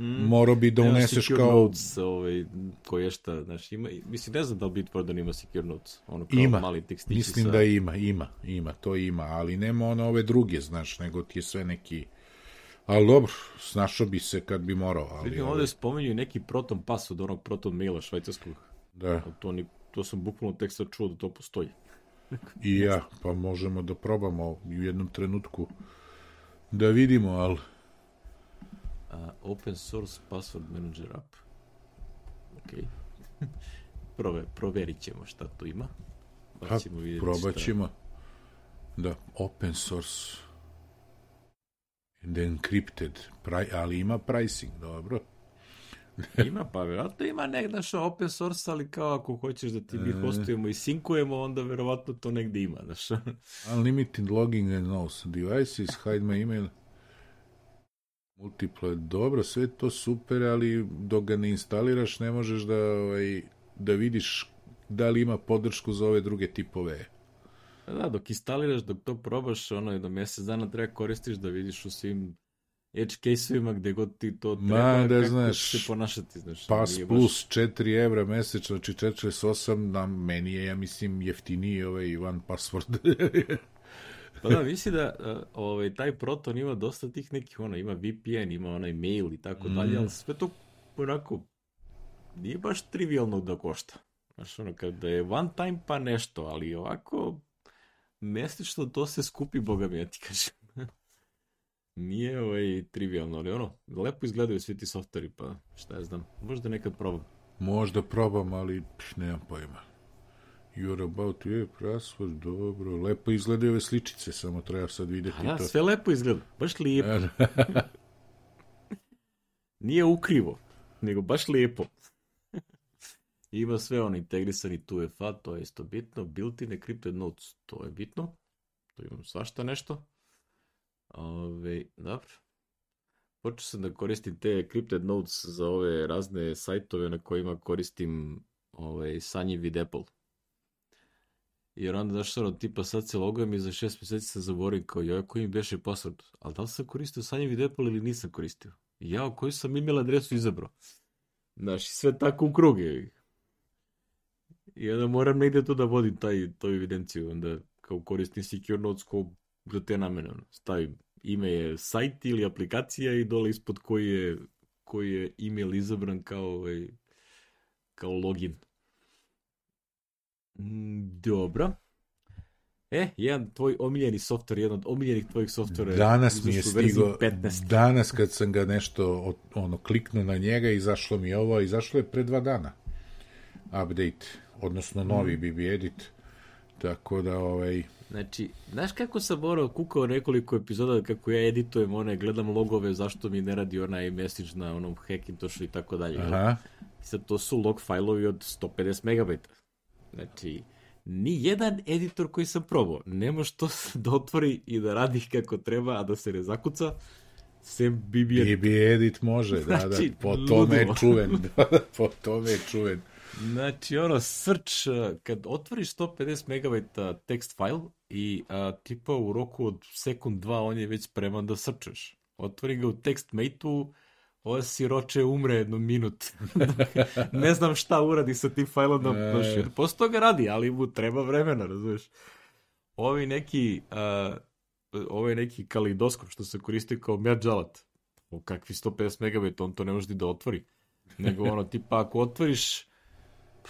mm. morao bi da uneseš kao... Notes, ovaj, koje šta, znaš, ima, mislim, ne znam da li Bitwarden ima secure notes, ono kao ima. mali tekstići mislim sa... da ima, ima, ima, to ima, ali nema ono ove druge, znaš, nego ti je sve neki... Ali dobro, snašao bi se kad bi morao. Ali, Vidim, ovaj- ovde spomenju neki proton pas od onog proton maila švajcarskog. Da. To, ni, to sam bukvalno tek sad čuo da to postoji. I ja, pa možemo da probamo u jednom trenutku da vidimo, ali uh, open source password manager app. Ok. Prove, proverit ćemo šta tu ima. Pa ćemo ha, vidjeti probat ćemo. Šta... Da, open source and encrypted, Pri, ali ima pricing, dobro. ima, pa verovatno ima nek naš open source, ali kao ako hoćeš da ti mi e. hostujemo i sinkujemo, onda verovatno to negde ima, znaš. Unlimited logging and no devices, hide my email. Multiplo je dobro, sve to super, ali dok ga ne instaliraš ne možeš da, ovaj, da vidiš da li ima podršku za ove druge tipove. Da, da dok instaliraš, dok to probaš, ono, je do mesec dana treba koristiš da vidiš u svim edge case-ovima gde god ti to treba, Ma, da, kako znaš, se ponašati. Znaš, pas baš... plus 4 evra mesečno, znači 48, na meni je, ja mislim, jeftiniji ovaj one password. Pa da, misli da eh, ovaj, taj Proton ima dosta tih nekih, ono, ima VPN, ima onaj mail i tako mm. dalje, ali sve to onako nije baš trivialno da košta. Znaš, ono, kada je one time pa nešto, ali ovako mesečno to se skupi, boga mi, ja ti kažem. nije ovaj, trivialno, ali ono, lepo izgledaju svi ti softveri, pa šta ja znam, možda nekad probam. Možda probam, ali pš, nemam pojma. You're about, je, prasvor, dobro. Lepo izgledaju ove sličice, samo treba sad videti da, to. Sve lepo izgleda, baš lijepo. Da. Nije ukrivo, nego baš lijepo. Ima sve on integrisani tu FA, to je isto bitno. Built-in encrypted notes, to je bitno. To imam svašta nešto. Ove, dobro. Počeo sam da koristim te encrypted notes za ove razne sajtove na kojima koristim ovaj, sanjivi depol. Jer onda, znaš, ono, tipa, sad se logujem i za šest meseci se zaborim kao, joj, koji mi beše password, ali da li sam koristio sanjevi depol ili nisam koristio? Jao, koju sam email adresu izabrao? Znaš, sve tako u krug je. I onda moram negde to da vodim, taj, to evidenciju, onda kao koristim secure notes ko za te namene, stavim ime je sajt ili aplikacija i dole ispod koji je, koji je email izabran kao, ovaj, kao login. Mm, dobro. E, jedan tvoj omiljeni softver, jedan od omiljenih tvojih softvera. Danas mi je stigo, 15. danas kad sam ga nešto, ono, kliknuo na njega, izašlo mi je ovo, izašlo je pre dva dana. Update, odnosno novi mm. BB Edit. Tako da, ovaj... Znači, znaš kako sam morao kukao nekoliko epizoda kako ja editujem one, gledam logove, zašto mi ne radi onaj message na onom Hackintoshu i tako dalje. Aha. Sad, to su log fajlovi od 150 megabajta. Znači, ni jedan editor koji sam probao nema što da otvori i da radi kako treba, a da se ne zakuca, sem BB Edit. BB Edit može, znači, da, da, znači, po tome je čuven, da, po tome je čuven. Znači, ono, search, eh, kad otvoriš 150 MB tekst file i a, eh, tipa u roku od sekund, dva, on je već spreman da srčeš. Otvori ga u TextMate-u, ovo siroče umre jednu minut. ne znam šta uradi sa tim failom da e... posle toga radi, ali mu treba vremena, razumeš. Ovi neki, uh, ovaj neki kalidoskop što se koristi kao merđalat, u kakvi 150 MB, on to ne može da otvori. Nego ono, tipa ako otvoriš,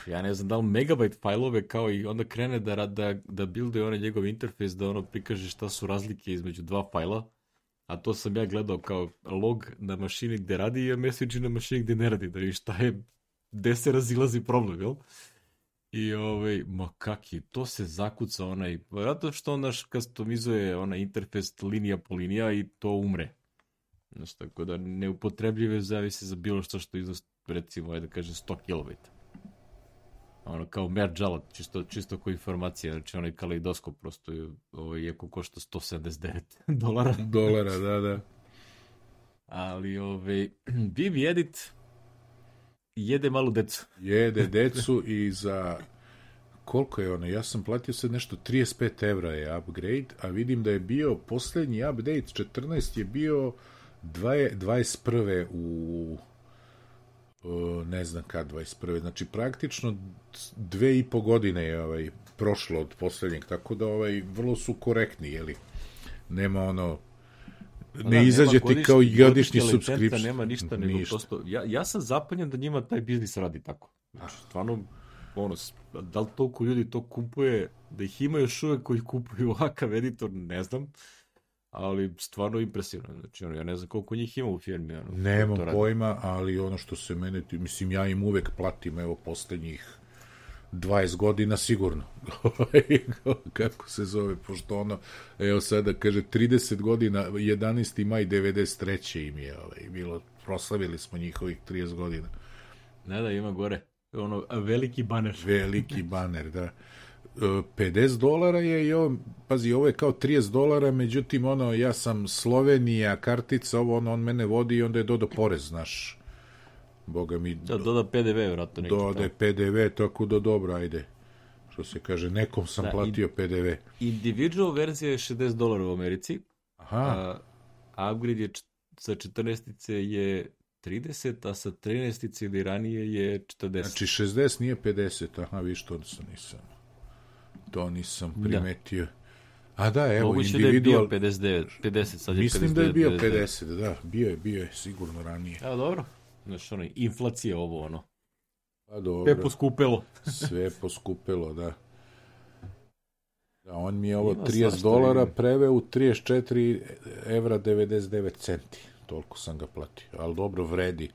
ja ne znam da li megabajt fajlove kao i onda krene da, da, da builduje onaj njegov interfejs da ono prikaže šta su razlike između dva fajla, a to sam ja gledao kao log na mašini gde radi i message na mašini gde ne radi, da vidiš šta je, gde se razilazi problem, jel? I ovaj, ma kaki, to se zakuca onaj, vjerojatno što on naš kastomizuje onaj interfejs linija po linija i to umre. Znači, tako da neupotrebljive zavise za bilo što što iznos, recimo, ajde da kaže 100 kilobajta ono kao Mer čisto, čisto kao informacija, znači onaj kaleidoskop prosto je, ovaj, iako košta 179 dolara. dolara, da, da. Ali ovaj, Bib Edit jede malu decu. Jede decu i za koliko je ono, ja sam platio sad nešto 35 evra je upgrade, a vidim da je bio poslednji update, 14 je bio 20, 21. u Eh, ne znam kad, 21. Znači, praktično dve i po godine je ovaj, prošlo od poslednjeg, tako da ovaj, vrlo su korektni, jeli? Nema ono, pa ne da, izađe ti kao godišnji subscription. Nema ništa, nego ništa. prosto, ja, ja sam zapanjen da njima taj biznis radi tako. Znači, stvarno, ono, da li toliko ljudi to kupuje, da ih ima još uvek koji kupuju ovakav editor, ne znam. Uh, ali stvarno impresivno. Znači, ono, ja ne znam koliko njih ima u firmi. Ono, Nemam pojma, ali ono što se mene, mislim, ja im uvek platim, evo, poslednjih 20 godina sigurno. Kako se zove, pošto ono, evo sada kaže 30 godina, 11. maj 93. im je ovaj, bilo, proslavili smo njihovih 30 godina. Da, da, ima gore. Ono, veliki baner. veliki baner, da. 50 dolara je i ovo, pazi, ovo je kao 30 dolara, međutim, ono, ja sam Slovenija, kartica, ovo, ono, on mene vodi i onda je dodao porez, znaš. Boga mi... Da, doda PDV, vratno. Doda da. PDV, tako da dobro, ajde. Što se kaže, nekom sam da, platio i, PDV. Individual verzija je 60 dolara u Americi. Aha. A, upgrade je sa 14 je 30, a sa 13 ili ranije je 40. Znači 60 nije 50, aha, vi što sam nisam. To nisam da. primetio. Da. A da, evo, Moguće individual... da je bio 59, 50, sad je Mislim 59, da je bio 50, 59. da, bio je, bio je sigurno ranije. Evo, dobro. Znaš, ono, inflacija ovo, ono. Pa dobro. Sve poskupelo. Sve poskupelo, da. Da, on mi je ovo Ima 30 dolara je. preveo u 34 evra 99 centi. Toliko sam ga platio. Ali dobro, vredi.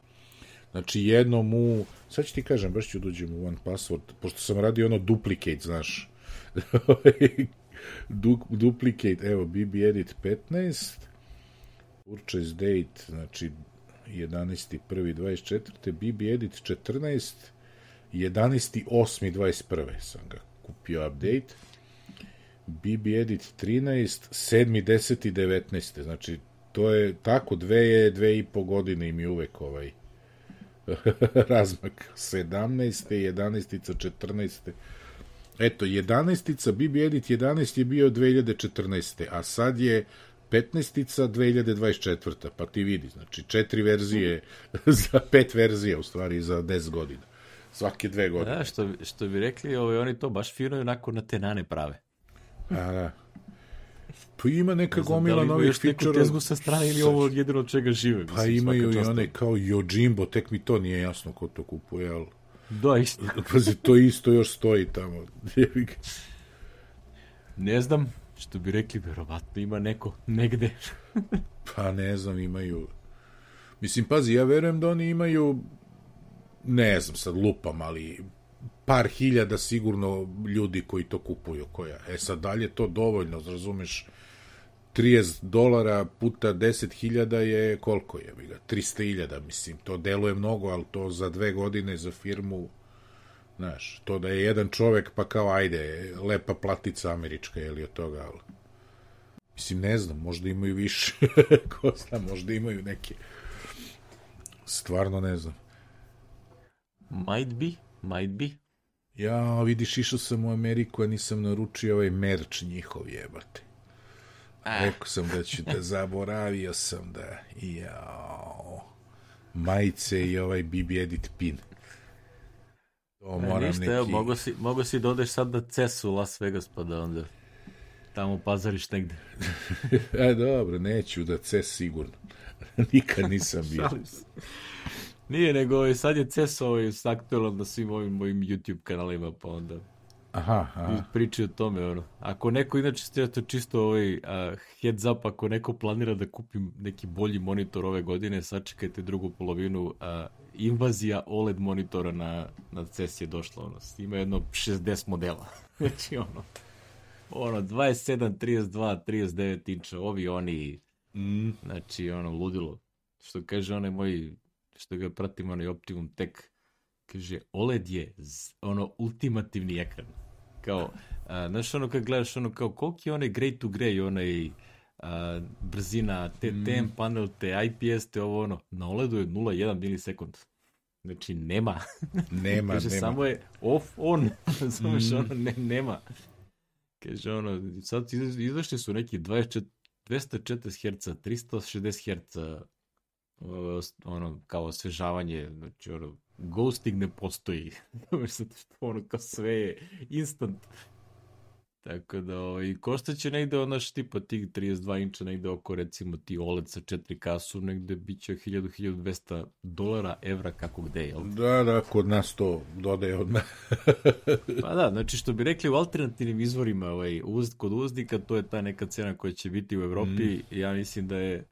Znači, jednom u... Sad ću ti kažem, baš ću dođem da u One Password, pošto sam radio ono duplicate, znaš du, duplicate, evo, BB Edit 15, purchase date, znači 11.1.24, BB Edit 14, 11.8.21. Sam ga kupio update. BB Edit 13, 7.10.19. Znači, to je tako, dve je, dve i po godine im je uvek ovaj razmak. 17. 11. 14. Eto, 11-ica, BB Edit 11 je bio 2014. A sad je 15-ica 2024. Pa ti vidi, znači četiri verzije za pet verzija u stvari za 10 godina. Svake dve godine. Da, što, što bi rekli, ovaj, oni to baš fino i onako na tenane prave. A, da. Pa ima neka ne gomila da novih fičara. Još sa strane ili ovo jedino od čega žive. Pa mislim, pa imaju i one kao Yojimbo, tek mi to nije jasno ko to kupuje, ali Doista. Pazi, to isto još stoji tamo. ne znam, što bi rekli, verovatno ima neko negde. pa ne znam, imaju... Mislim, pazi, ja verujem da oni imaju, ne znam, sad lupam, ali par hiljada sigurno ljudi koji to kupuju koja. E sad, dalje to dovoljno, razumeš, 30 dolara puta 10.000 je koliko je, 300.000, mislim, to deluje mnogo, ali to za dve godine za firmu, znaš, to da je jedan čovek, pa kao, ajde, lepa platica američka, je li od toga, ali, mislim, ne znam, možda imaju više, ko zna, možda imaju neke, stvarno ne znam. Might be, might be. Ja, vidiš, išao sam u Ameriku, a nisam naručio ovaj merč njihov, jebate. Ah. Rekao sam da ću da zaboravio sam da jao, majice i ovaj BB Edit pin. To e, moram ništa, neki... evo, mogo si, mogo si da odeš sad na CES u Las Vegas pa da onda tamo pazariš negde. A e, dobro, neću da CES sigurno. Nikad nisam bio. Nije, nego sad je CES ovaj, aktualan na svim ovim mojim YouTube kanalima, pa onda Aha, aha. priči o tome, ono. Ako neko, inače, to čisto ovaj, uh, heads up, ako neko planira da kupi neki bolji monitor ove godine, sačekajte drugu polovinu. Uh, invazija OLED monitora na, na CES je došla, ono. Ima jedno 60 modela. znači, ono, ono, 27, 32, 39 inča, ovi oni, mm. znači, ono, ludilo. Što kaže onaj moj, što ga pratim, onaj Optimum Tech, kaže, OLED je ono ultimativni ekran kao, a, znaš ono kad gledaš ono kao koliki je onaj grey to grey, onaj a, brzina, te mm. TM panel, te IPS, te ovo ono, na OLED-u je 0,1 milisekund. Znači, nema. Nema, Kaže, nema. samo je off, on. Zoveš, mm. ono, ne, nema. Kaže, ono, sad izašli su neki 24, 240 Hz, 360 Hz, ono, kao osvežavanje, znači, ono, ghosting ne postoji. Zato što ono kao sve je instant. Tako da, i ovaj, košta će negde ono tipa tih 32 inča negde oko recimo ti OLED sa 4K su negde bit će 1000-1200 dolara, evra, kako gde, jel? Da, da, kod nas to dodaje odmah. pa da, znači što bi rekli u alternativnim izvorima ovaj, uz, kod uznika, to je ta neka cena koja će biti u Evropi, mm. ja mislim da je,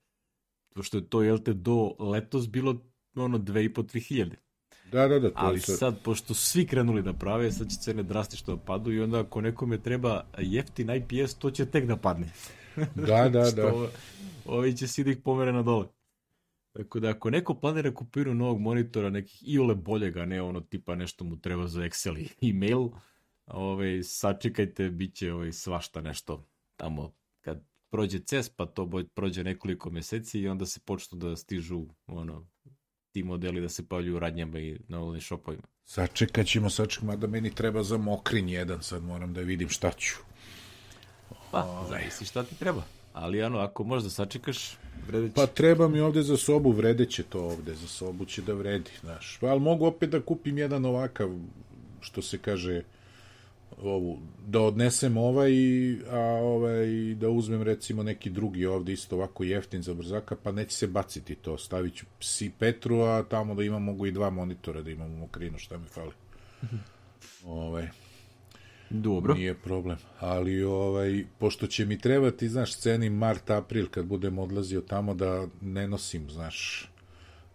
što je to, jel te, do letos bilo ono 25 3000 Da, da, da. To Ali sad... sad, pošto svi krenuli da prave, sad će cene drastično da padu i onda ako nekome treba jeftin IPS, to će tek da padne. da, da, da. Ovo, ovi će svi da ih pomere na dole. Tako da ako neko planira kupinu novog monitora, nekih iole boljega, ne ono tipa nešto mu treba za Excel i email, ove, ovaj, sačekajte, bit će ove, ovaj, svašta nešto tamo kad prođe CES, pa to prođe nekoliko meseci i onda se počnu da stižu ono, ti modeli da se pojavljuju u radnjama i na online shopovima. Sačekat ćemo, sačekat, mada meni treba za mokrin jedan, sad moram da vidim šta ću. Pa, zavisi šta ti treba. Ali ano, ako možda sačekaš, vredeće. Pa treba mi ovde za sobu, vredeće to ovde, za sobu će da vredi, znaš. Pa, ali mogu opet da kupim jedan ovakav, što se kaže, uh, ovu, da odnesem ovaj, a ovaj, da uzmem recimo neki drugi ovde isto ovako jeftin za brzaka, pa neće se baciti to. Stavit ću psi Petru, a tamo da imam mogu i dva monitora da imam u okrinu, šta mi fali. ovaj, Dobro. Nije problem. Ali, ovaj, pošto će mi trebati, znaš, ceni mart, april, kad budem odlazio tamo da ne nosim, znaš,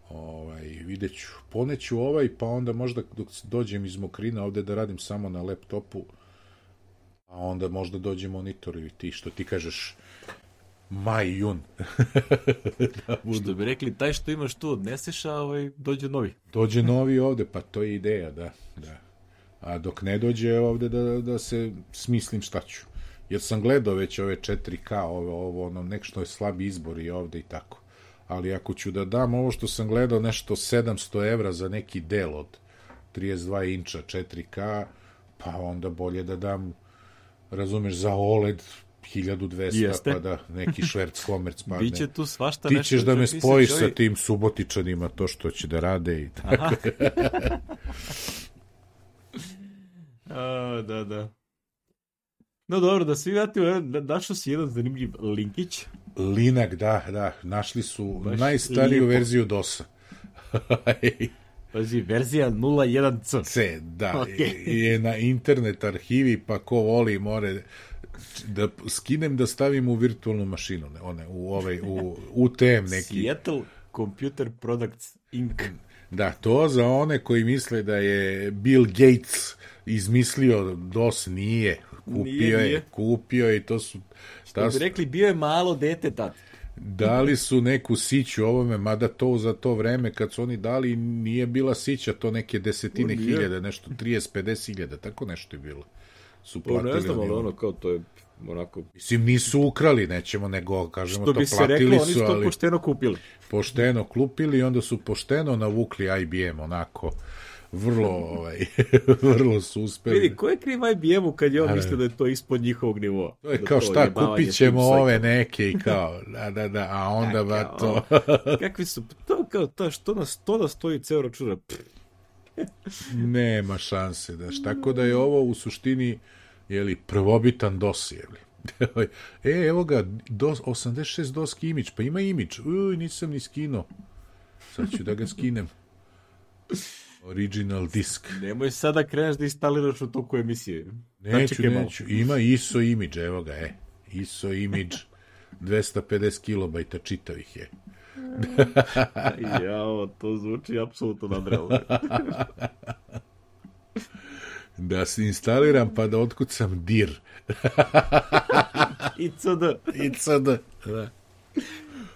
ovaj, videću, poneću ovaj, pa onda možda dok dođem iz Mokrina ovde da radim samo na laptopu, a onda možda dođe monitor i ti, što ti kažeš, maj, jun. da budu. Što bi rekli, taj što imaš tu odneseš, a ovaj, dođe novi. dođe novi ovde, pa to je ideja, da. da. A dok ne dođe ovde da, da se smislim šta ću. Jer sam gledao već ove 4K, ovo, ovo ono, nek što je slabi izbor i ovde i tako ali ako ću da dam ovo što sam gledao, nešto 700 evra za neki del od 32 inča 4K, pa onda bolje da dam, razumeš, za OLED 1200, Jeste. pa da neki šverc homerc padne. Biće tu svašta Ti nešto. Ti da me spojiš sa tim subotičanima, to što će da rade i tako. Aha. A, da, da. No dobro, da svi vratimo, da, našao si jedan zanimljiv linkić. Linak, da, da, našli su Baš najstariju lijepo. verziju DOS-a. Pazi, verzija 01C. C, da, okay. je na internet arhivi, pa ko voli, more da skinem da stavim u virtualnu mašinu, ne, one, u, ovaj, u UTM neki. Seattle Computer Products Inc. Da, to za one koji misle da je Bill Gates izmislio DOS nije. Kupio nije, nije. kupio je i to su... Što bi rekli, bio je malo dete tad. Dali su neku siću ovome, mada to za to vreme kad su oni dali nije bila sića, to neke desetine o, hiljada, nešto 30-50 hiljada, tako nešto je bilo. Su platili. O, ne znam, ali ono kao to je onako... Mislim, nisu ukrali, nećemo, nego, kažemo, to platili su, ali... Što bi se reklo, oni su to ali... pošteno kupili. Pošteno kupili i onda su pošteno navukli IBM, onako vrlo, ovaj, vrlo suspekt. Vidi, ko je kriv IBM-u kad je on mislio da je to ispod njihovog nivoa? To je da kao šta, kupit ćemo ove neke i kao, da, da, da, a onda ba to. kakvi su, to kao, ta, što nas to da stoji ceo računa? Nema šanse, da tako da je ovo u suštini, jeli, prvobitan dosi, jeli. e, evo ga, dos, 86 doski imić, pa ima imić. Uj, nisam ni skino. Sad ću da ga skinem. Original disk. Nemoj sada da kreneš da instaliraš u toku emisije. Neću, da neću. Ima ISO image, evo ga, e. ISO image, 250 kB čitavih je. Jao, to zvuči apsolutno nadrealno. da se instaliram pa da otkucam dir. ICD. ICD, da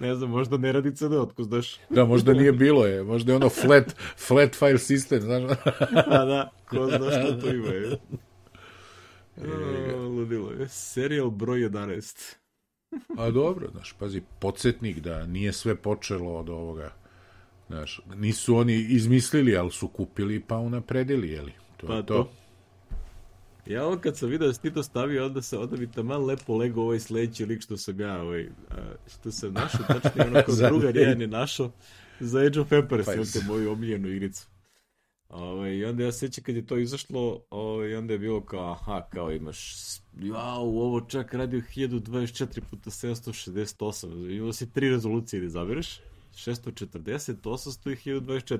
ne znam, možda ne radi CD, otko znaš. Da, možda nije bilo je, možda je ono flat, flat file system, znaš. A pa da, ko zna što to ima je. E, o, ludilo je. Serial broj 11. A dobro, znaš, pazi, podsjetnik da nije sve počelo od ovoga. Znaš, nisu oni izmislili, ali su kupili pa unapredili, jeli? To pa je to. to. Ja ovo kad sam vidio da ti to stavio, onda, se, onda mi taman lepo lego ovaj sledeći lik što sam ja, ovaj, što sam našao, tačnije onako drugar ja ne našao, za Age of Empires, pa te moju omiljenu igricu. Ove, ovaj, I onda ja sećam kad je to izašlo, ove, ovaj, i onda je bilo kao, aha, kao imaš, wow, ovo čak radio 1024 x 768, imao si tri rezolucije da izabereš, 640, 800 i 1024.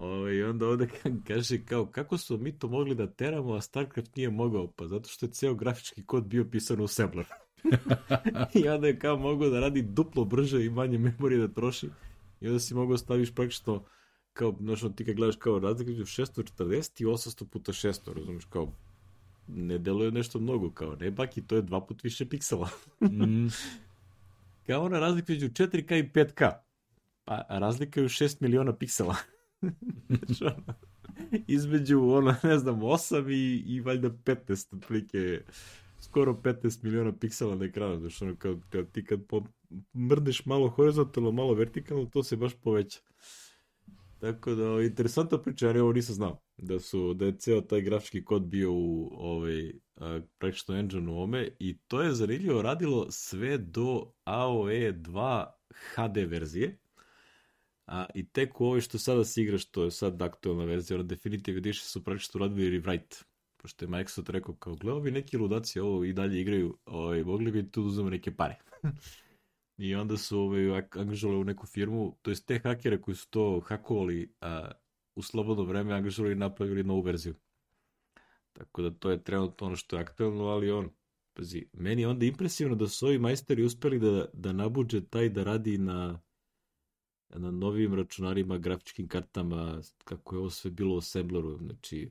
O, ovaj, I onda ovde kaže kao, kako su mi to mogli da teramo, a StarCraft nije mogao? Pa zato što je ceo grafički kod bio pisan u Assembler. I onda je kao mogao da radi duplo brže i manje memorije da troši. I onda si mogao da staviš praktično kao, znaš, ti kad gledaš kao razlika između 640 i 800 puta 600, razumiješ, kao, ne deluje nešto mnogo, kao, ne, baki, to je dva put više piksela. Mhm. Kao ona razlika između 4K i 5K, pa razlika je u 6 miliona piksela između, ona, ne znam, 8 i, i valjda 15, otprilike, skoro 15 miliona piksela na ekranu, znaš, ono, kao, kao ti kad po, mrdneš malo horizontalno, malo vertikalno, to se baš poveća. Tako da, interesantna priča, jer ovo nisam znao, da, su, da je ceo taj grafički kod bio u ovaj, praktično engine u ome i to je zanimljivo radilo sve do AOE 2 HD verzije, A, I tek u ovoj što sada se igra, što je sad aktualna verzija, ono Definitive Edition su praktično uradili rewrite. Pošto je Microsoft rekao kao, gle, ovi neki ludaci ovo i dalje igraju, ovaj, mogli bi tu da neke pare. I onda su ovaj, angažovali u neku firmu, to jest te hakere koji su to hakovali a, u slobodno vreme angažovali i napravili novu verziju. Tako da to je trenutno ono što je aktualno, ali on, pazi, meni je onda impresivno da su ovi majstori uspeli da, da nabuđe taj da radi na na novim računarima, grafičkim kartama, kako je ovo sve bilo u Assembleru, znači,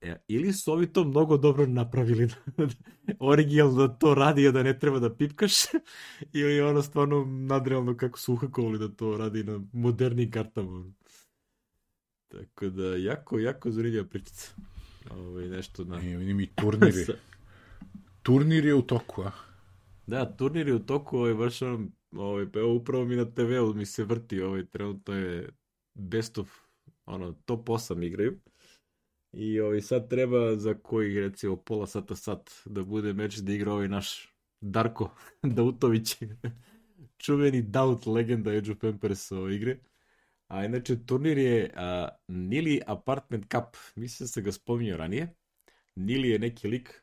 e, ili su ovi to mnogo dobro napravili, originalno da to radi, da ne treba da pipkaš, ili ono stvarno nadrealno kako su uhakovali da to radi na modernim kartama. Tako da, jako, jako zanimljiva pričica. Ovo, ovaj, nešto na... E, vidim i turniri. Sa... Turnir je u toku, a? Da, turnir je u toku, ovaj, baš ono, ovaj, pa evo upravo mi na TV-u mi se vrti, ovaj, trenutno je best of, ono, top 8 igraju. I ovaj, sad treba za koji, recimo, pola sata sat da bude meč da igra ovaj naš Darko Dautović, čuveni Daut legenda Edge of Empires ove ovaj, igre. A inače, turnir je a, Nili Apartment Cup, mislim da se ga spominjao ranije. Nili je neki lik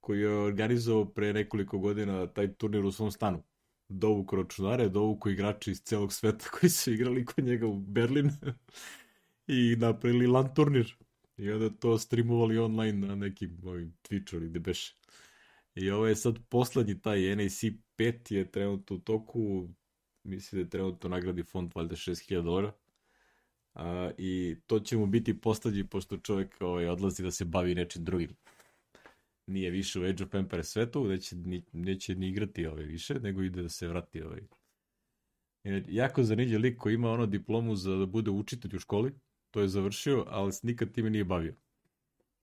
koji je organizovao pre nekoliko godina taj turnir u svom stanu dovuku računare, dovuku igrači iz celog sveta koji su igrali kod njega u Berlin i napravili LAN turnir. I onda to streamovali online na nekim ovim Twitchu ili gde beše. I ovo je sad poslednji taj NAC 5 je trenutno u toku, mislim da je trenutno nagradi fond valjda 6000 dolara. A, I to će mu biti poslednji pošto čovek ovaj, odlazi da se bavi nečim drugim nije više u Age of Empires svetu, neće, ni, neće ni igrati ove više, nego ide da se vrati ovaj. I jako zanimljiv lik koji ima ono diplomu za da bude učitelj u školi, to je završio, ali nikad time nije bavio.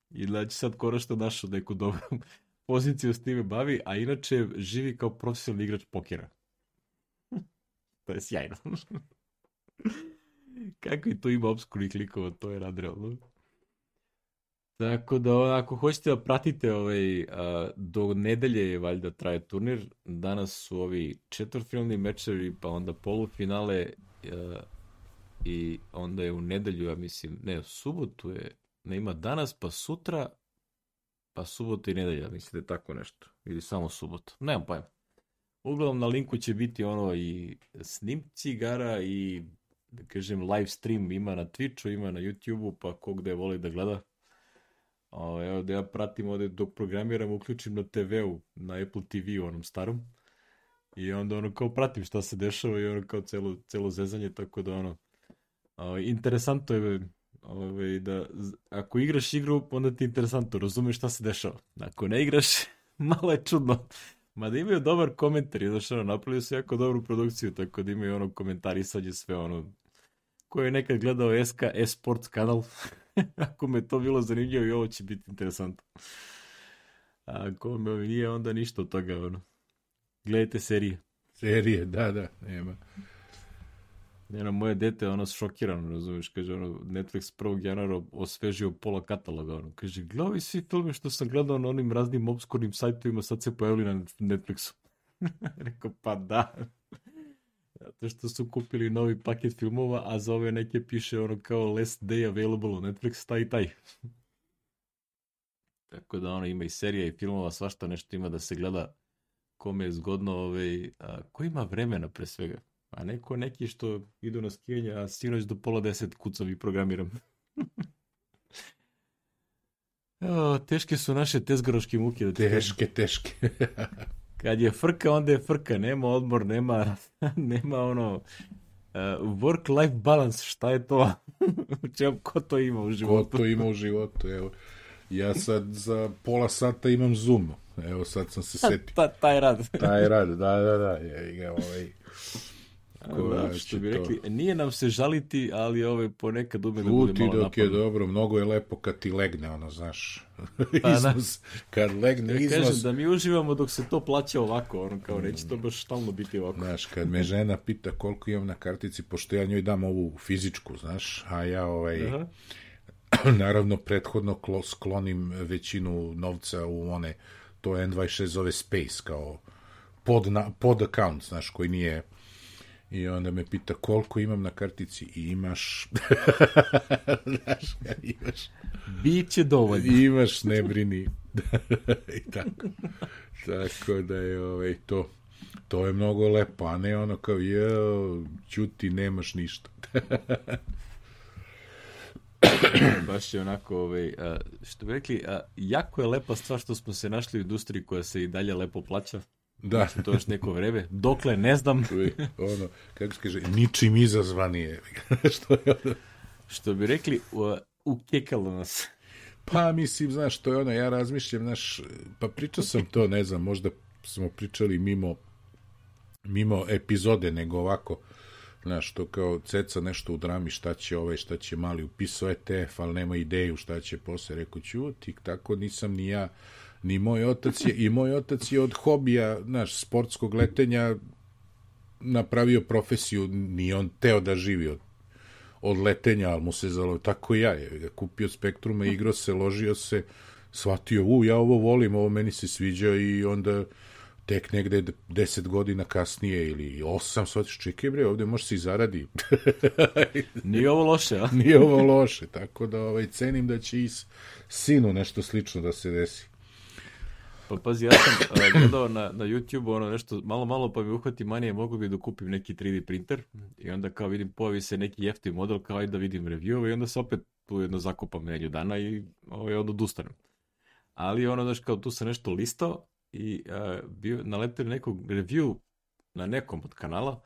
I znači sad konačno našao neku dobru poziciju s time bavi, a inače živi kao profesionalni igrač pokera. to je sjajno. Kako je to ima obskurnih likova, to je nadrealno. Tako da, ako hoćete da pratite ovaj, do nedelje je valjda traje turnir, danas su ovi četvrtfinalni mečevi, pa onda polufinale i onda je u nedelju, ja mislim, ne, subotu je, ne ima danas, pa sutra, pa subota i nedelja, mislite tako nešto, ili samo subota, nemam pojma. Uglavnom na linku će biti ono i snimci igara i da kažem live stream ima na Twitchu, ima na YouTubeu, pa ko gde voli da gleda, O, evo da ja pratim ovde dok programiram, uključim na TV-u, na Apple TV-u, onom starom. I onda ono kao pratim šta se dešava i ono kao celo, celo zezanje, tako da ono, o, interesantno je Ove, da, ako igraš igru, onda ti je interesantno, razumeš šta se dešava. Ako ne igraš, malo je čudno. Mada imaju dobar komentar, znaš, ono, napravili su jako dobru produkciju, tako da imaju ono komentarisanje sve ono, koji je nekad gledao SK Esports kanal, Ako me to bilo zanimljivo i ovo će biti interesantno. Ako me nije, onda ništa od toga. Ono. Gledajte serije. Serije, da, da, nema. Ne, no, moje dete ono šokirano, razumiješ, kaže ono, Netflix 1. januara osvežio pola kataloga, ono, kaže, gledaj svi filme što sam gledao na onim raznim obskurnim sajtovima, sad se pojavili na Netflixu. Rekao, pa da, Zato što su kupili novi paket filmova, a za ove neke piše ono kao last day available on Netflix, taj i taj. Tako da ono ima i serija i filmova, svašta nešto ima da se gleda kome je zgodno, ovaj, a, ko ima vremena pre svega. A neko neki što idu na skijanje, a sinoć do pola deset kucam i programiram. Evo, teške su naše tezgaroške muke. Da teške, teške. kad je frka, onda je frka, nema odmor, nema, nema ono uh, work-life balance, šta je to? u čemu, ko to ima u životu? Ko to ima u životu, evo. Ja sad za pola sata imam Zoom. Evo sad sam se setio. Ta, taj rad. taj rad, da, da, da. Je, ovaj. Ko da, što bi rekli, nije nam se žaliti, ali ove ponekad ume da bude malo dok je dobro, mnogo je lepo kad ti legne, ono, znaš, pa da. iznos, kad legne ja iznos. Kažem da mi uživamo dok se to plaća ovako, ono, kao mm. reći, to baš stalno biti ovako. Znaš, kad me žena pita koliko imam na kartici, pošto ja njoj dam ovu fizičku, znaš, a ja ovaj... Aha. Naravno, prethodno sklonim većinu novca u one, to N26 zove Space, kao pod, na, pod account, znaš, koji nije I onda me pita koliko imam na kartici i imaš. Znaš, imaš. Biće dovoljno. Imaš, ne brini. I tako. Tako da je ovaj, to. To je mnogo lepo, a ne ono kao je, ćuti, nemaš ništa. Baš je onako, ovaj, što bi rekli, jako je lepa stvar što smo se našli u industriji koja se i dalje lepo plaća. Da. Mislim, to još neko vreme. Dokle, ne znam. ono, kako se kaže, ničim izazvanije. što, je ono... što bi rekli, u, ukekalo nas. Pa, mislim, znaš, to je ono, ja razmišljam, znaš, pa pričao sam to, ne znam, možda smo pričali mimo mimo epizode, nego ovako, znaš, što kao ceca nešto u drami, šta će ovaj, šta će mali, upisao ETF, ali nema ideju šta će posle, rekao ću, tik tako nisam ni ja, ni moj otac je, i moj otac je od hobija, naš, sportskog letenja napravio profesiju, ni on teo da živi od, od letenja, ali mu se zalo, tako ja je, kupio spektruma, igro se, ložio se, shvatio, u, ja ovo volim, ovo meni se sviđa i onda tek negde deset godina kasnije ili osam, shvatiš, čekaj bre, ovde može se i zaradi. Nije ovo loše, a? Nije ovo loše, tako da ovaj, cenim da će i sinu nešto slično da se desi. Pa pazi, ja sam uh, gledao na, na YouTube ono nešto malo malo pa mi uhvati manije, mogu bi da kupim neki 3D printer i onda kao vidim pojavi se neki jeftin model kao i da vidim review i onda se opet tu jedno zakopam nedlju dana i ovaj, onda odustanem. Ali ono, znaš, kao tu se nešto listao i uh, bio, naletio nekog review na nekom od kanala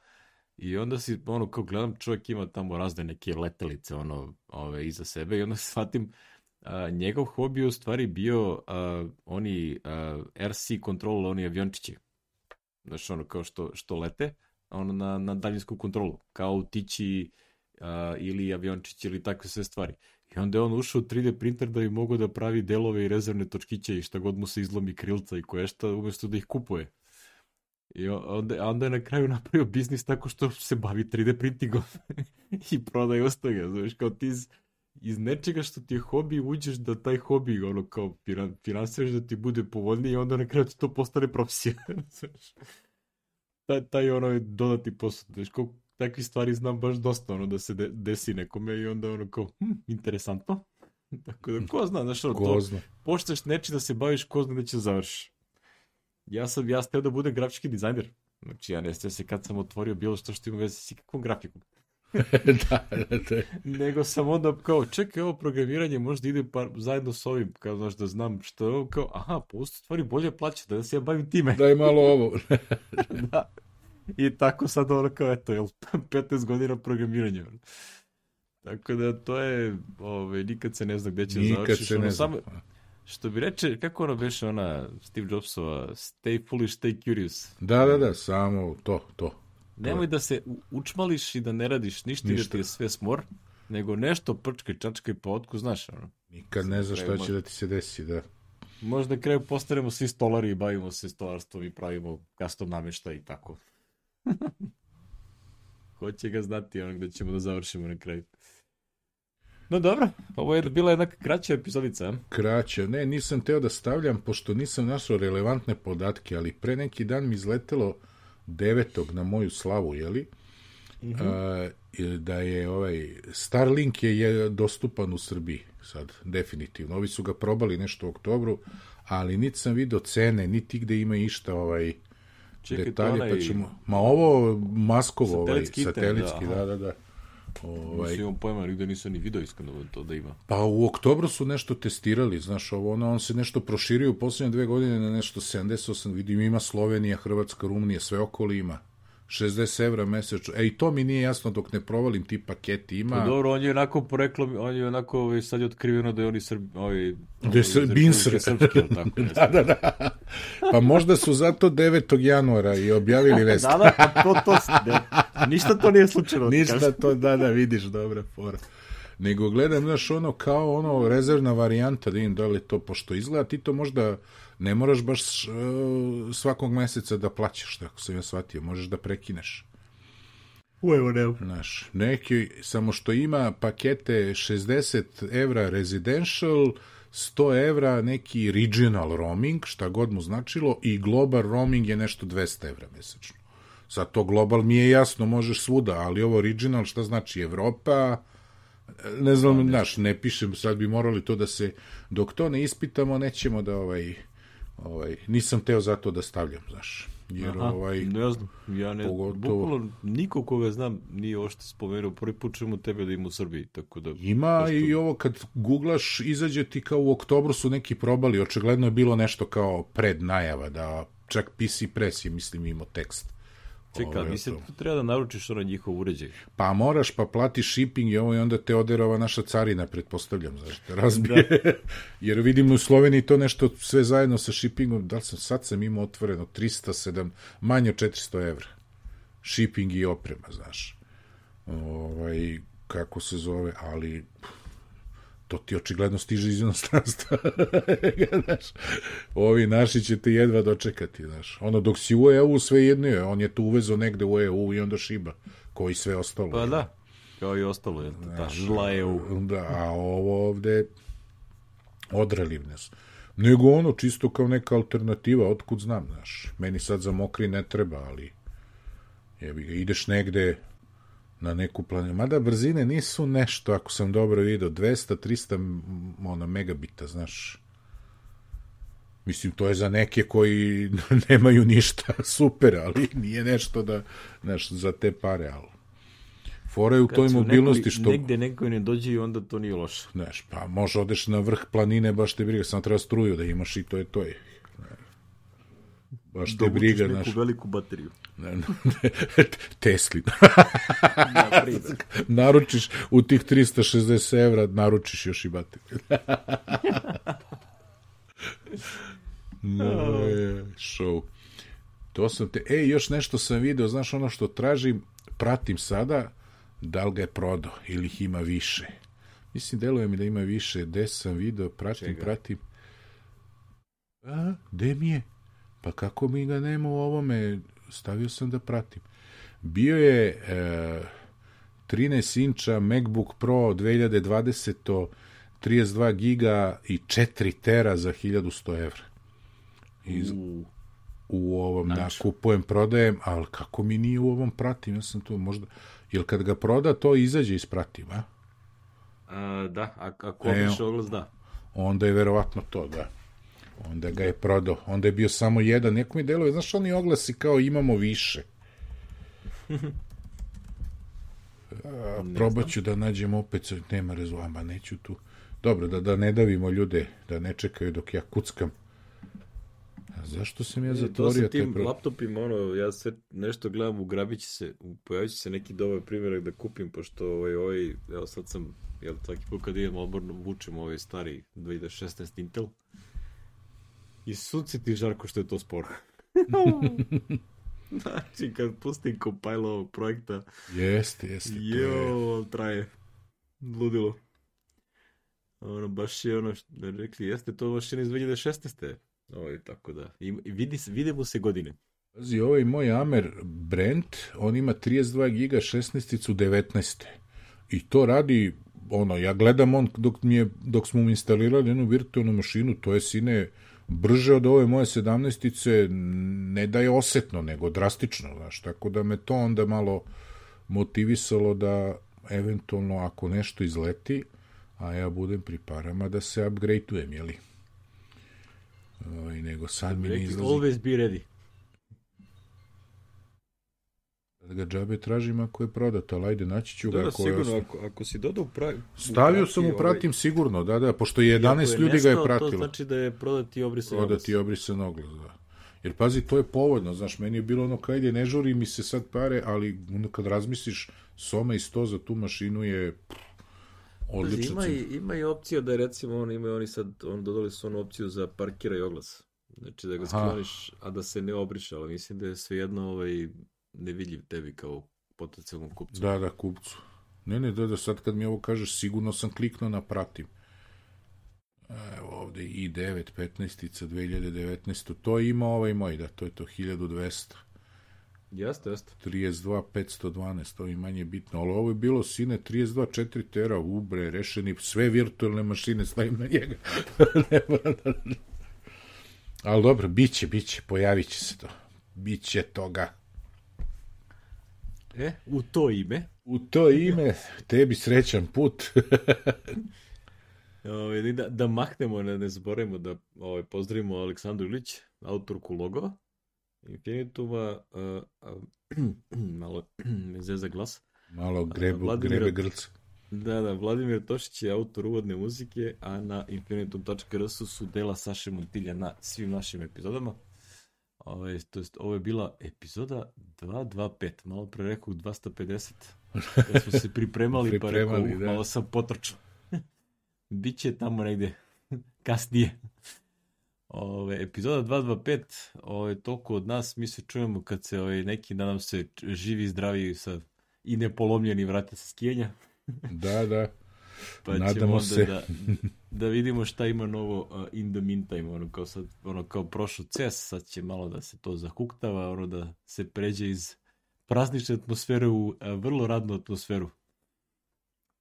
i onda si, ono, kao gledam, čovjek ima tamo razne neke letelice, ono, ove, iza sebe i onda se shvatim, a, njegov hobi u stvari bio a, oni a, RC kontrol, oni aviončići. Znači ono kao što, što lete, ono na, na daljinsku kontrolu, kao utići a, ili aviončići ili takve sve stvari. I onda je on ušao u 3D printer da bi mogao da pravi delove i rezervne točkiće i šta god mu se izlomi krilca i koje šta, umesto da ih kupuje. I onda, onda je na kraju napravio biznis tako što se bavi 3D printingom i prodaje ostoga, Znači, kao ti iz nečega što ti je hobi uđeš da taj hobi ono kao finansiraš da ti bude povoljniji i onda na kraju to postane profesija. taj, taj ono je dodati posao. Znaš, koliko takvih stvari znam baš dosta ono da se de, desi nekome i onda ono kao hm, interesantno. Tako da ko zna, znaš ono, to, zna. počneš neči da se baviš, ko zna da će završi. Ja sam, ja steo da budem grafički dizajner. Znači, ja ne se kad sam otvorio bilo što što ima veze s ikakvom grafikom. da, da, da. Nego sam onda kao, čekaj, ovo programiranje možda ide par, zajedno s ovim, kao, znaš, da znam što je ovo, kao, aha, postoje pa stvari bolje plaća, da se ja bavim time. Da je malo ovo. da. I tako sad ono kao, eto, jel, 15 godina programiranja. Tako da to je, ove, ovaj, nikad se ne zna gde će nikad završiš. se ne zna. Ono, samo, što bi reče, kako ono beše ona Steve Jobsova, stay foolish, stay curious. Da, da, da, samo to, to. Nemoj da se učmališ i da ne radiš ništa, ništa. Da jer ti je sve smor, nego nešto prčkaj, čačkaj po otku, znaš, ono. Nikad ne znaš šta će da ti se desi, da. Možda na kraju postanemo svi stolari i bavimo se stolarstvom i pravimo custom nameštaj i tako. Ko će ga znati ono gde ćemo da završimo na kraju. No dobro, ovo je bila jedna kraća epizodica. Kraća, ne, nisam teo da stavljam, pošto nisam našao relevantne podatke, ali pre neki dan mi izletelo uh, 9. na moju slavu, jeli? Mm -hmm. a, da je ovaj Starlink je, je dostupan u Srbiji sad, definitivno. Ovi su ga probali nešto u oktobru, ali niti sam video cene, niti gde ima išta ovaj Čekaj, detalje, pa onaj... pa ćemo... Ma ovo maskovo, satelitski ovaj, satelitski, da, da, da. da. Ovaj, nisam imam pojma, nigde nisam ni video iskreno da to da ima. Pa u oktobru su nešto testirali, znaš, ovo, ono, on se nešto proširio u poslednje dve godine na nešto 78, vidim, ima Slovenija, Hrvatska, Rumunija, sve okolo ima. 60 evra mesečno. E, i to mi nije jasno dok ne provalim ti paketi ima. Pa dobro, on je onako poreklo, on je onako ovaj, sad je otkriveno da je oni srbi, ovaj, da je srb, binsre. Srpski, tako, da, da, da. Pa možda su zato 9. januara i objavili vest. da, da, pa to, to, ne, ništa to nije slučajno. Ništa to, da, da, vidiš, dobra fora nego gledam, znaš, ono kao ono rezervna varijanta, da vidim da li to, pošto izgleda, ti to možda ne moraš baš e, svakog meseca da plaćaš, tako sam ja shvatio, možeš da prekineš. U evo ne. Znaš, neki, samo što ima pakete 60 evra residential, 100 evra neki regional roaming, šta god mu značilo, i global roaming je nešto 200 evra mesečno. Sad to global mi je jasno, možeš svuda, ali ovo original šta znači Evropa, ne znam, znaš, ne pišem, sad bi morali to da se, dok to ne ispitamo, nećemo da, ovaj, ovaj nisam teo zato da stavljam, znaš. Jer, Aha, ovaj, ne znam, ja ne, pogotovo... bukvalno niko koga znam nije ošte spomenuo, prvi put čemu tebe da ima u Srbiji, tako da... Ima pošto... i ovo kad googlaš, izađe ti kao u oktobru su neki probali, očigledno je bilo nešto kao prednajava, da čak PC Press je, mislim, imao tekst Čekaj, ovaj, mislim da treba da naručiš ono njihov uređaj. Pa moraš, pa plati shipping i ovo i onda te oderova naša carina, pretpostavljam, znaš, te razbije. Da. Jer vidim u Sloveniji to nešto sve zajedno sa shippingom, da sam, sad sam imao otvoreno 307, manje 400 evra. Shipping i oprema, znaš. Ovaj, kako se zove, ali... Pff, to ti očigledno stiže iz inostranstva. znaš, ovi naši će te jedva dočekati, znaš. Ono, dok si u EU, sve jedno je. On je tu uvezo negde u EU i onda šiba, koji sve ostalo. Pa da, kao i ostalo je, znaš, ta žla EU. Da, a ovo ovde odralivnes. Nego ono, čisto kao neka alternativa, otkud znam, znaš. Meni sad za mokri ne treba, ali jebi ga, ideš negde, na neku planinu. Mada brzine nisu nešto, ako sam dobro vidio, 200-300 ono, megabita, znaš. Mislim, to je za neke koji nemaju ništa super, ali nije nešto da, znaš, za te pare, ali fora je u Kad toj mobilnosti nekoj, što... Negde neko ne dođe i onda to nije loše. Znaš, pa može odeš na vrh planine, baš te briga, samo treba struju da imaš i to je to je baš da te briga neku naš... veliku bateriju. Ne, ne, ne Tesli. Da, naručiš u tih 360 evra, naručiš još i bateriju. no, oh. e, show. To sam te... E, još nešto sam video, znaš ono što tražim, pratim sada, da li ga je prodao ili ih ima više. Mislim, deluje mi da ima više. Gde sam video, pratim, Čega? pratim. A, gde mi je? Pa kako mi ga nema u ovome? Stavio sam da pratim. Bio je e, 13 inča MacBook Pro 2020 32 giga i 4 tera za 1100 evra. Iz, u, ovom, znači. da, kupujem, prodajem, ali kako mi nije u ovom pratim, ja sam to možda, jel kad ga proda, to izađe iz pratim, a? E, da, a da, ako opiše oglas, da. Onda je verovatno to, da. Onda ga je prodao. Onda je bio samo jedan. Neko mi deluje, znaš, oni oglasi kao imamo više. Probaću da nađem opet, nema rezultata, neću tu. Dobro, da, da ne davimo ljude, da ne čekaju dok ja kuckam. A zašto sam ja zatvorio te... To sa tim pro... laptopima, ono, ja sve nešto gledam, ugrabit će se, pojavit će se neki dobar primjerak da kupim, pošto ovaj, ovaj evo sad sam, jel, svaki put kad idem odmorno, vučem ovaj stari 2016 Intel. I suci ti Žarko što je to sporo. znači, kad pustim kompajla ovog projekta... Jeste, jeste. Jo, je. traje. Ludilo. Ono, baš je ono, što rekli, jeste to mašina iz 2016. Ovo tako da. I vidi, vidimo se godine. Pazi, ovaj moj Amer Brent, on ima 32 giga 16 19. I to radi, ono, ja gledam on dok, mi je, dok smo mu instalirali jednu virtualnu mašinu, to je sine brže od ove moje sedamnestice, ne da je osetno, nego drastično, znaš, tako da me to onda malo motivisalo da eventualno ako nešto izleti, a ja budem pri parama da se upgradeujem, jeli? Ovaj, nego sad mi ne izlazi... Always be ready. Da ga džabe tražim ako je prodato, ali ajde, naći ću ga. Da, da, sigurno, je... ako, ako si dodao pravi... Stavio sam u pratim ovaj... sigurno, da, da, pošto 11 je 11 ljudi ga je pratilo. To znači da je prodati obrisan oglas. Prodati obrisan oglas, da. Jer pazi, to je povoljno, znaš, meni je bilo ono, kajde, ne žuri mi se sad pare, ali kad razmisliš, soma i sto za tu mašinu je... Odlično. Ima i, ima i opcija da recimo on imaju oni sad, on dodali su onu opciju za parkiraj oglas. Znači da ga skloniš, a da se ne obriše, ali mislim da je svejedno ovaj, nevidljiv tebi kao potencijalnom kupcu. Da, da, kupcu. Ne, ne, da, da, sad kad mi ovo kažeš, sigurno sam kliknuo na pratim. Evo ovde i9, 15-ica, 2019. To ima ovaj moj, da, to je to 1200. Jeste, jeste. 32, 512, to je manje bitno. Ali ovo je bilo, sine, 32, 4 tera, ubre, rešeni, sve virtualne mašine stavim na njega. ne moram da... Ali dobro, bit će, bit će, pojavit će se to. Biće toga. E, u to ime. U to ime, tebi srećan put. Ovaj, da, da maknemo, ne, ne zaboravimo da ovaj, pozdravimo Aleksandru Ilić, autorku logo. Infinituma, uh, uh, malo izveza glas. Malo grebu, Vladimir, grebe grc. Da, da, Vladimir Tošić je autor uvodne muzike, a na infinitum.rs su dela Saše Montilja na svim našim epizodama. Ovo, to jest, ovo je bila epizoda 225, malo pre rekao 250, da smo se pripremali, pa pripremali pa rekao, da. malo sam potrčao. Biće tamo negde kasnije. Ove, epizoda 225, ove, toliko od nas, mi se čujemo kad se ove, neki, da nam se živi, zdravi sa, i nepolomljeni vrate sa skijenja. da, da pa Nadamo se. Da, da vidimo šta ima novo uh, in the meantime, ono kao, sad, ono kao prošlo CES, sad će malo da se to zahuktava, ono da se pređe iz praznične atmosfere u uh, vrlo radnu atmosferu.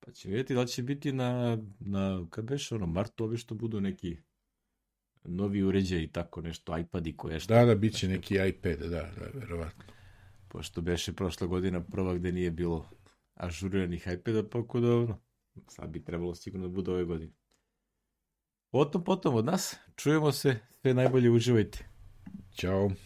Pa će vidjeti da će biti na, na kad beš, ono, martu ove što budu neki novi uređaj i tako nešto, iPad i koje što. Da, da, biće će nešto. neki iPad, da, da, verovatno. Pošto beše prošla godina prva gde nije bilo ažuriranih iPada, pa ako da, Sad bi trebalo sigurno da bude ove godine. Potom, potom od nas. Čujemo se. Sve najbolje uživajte. Ćao.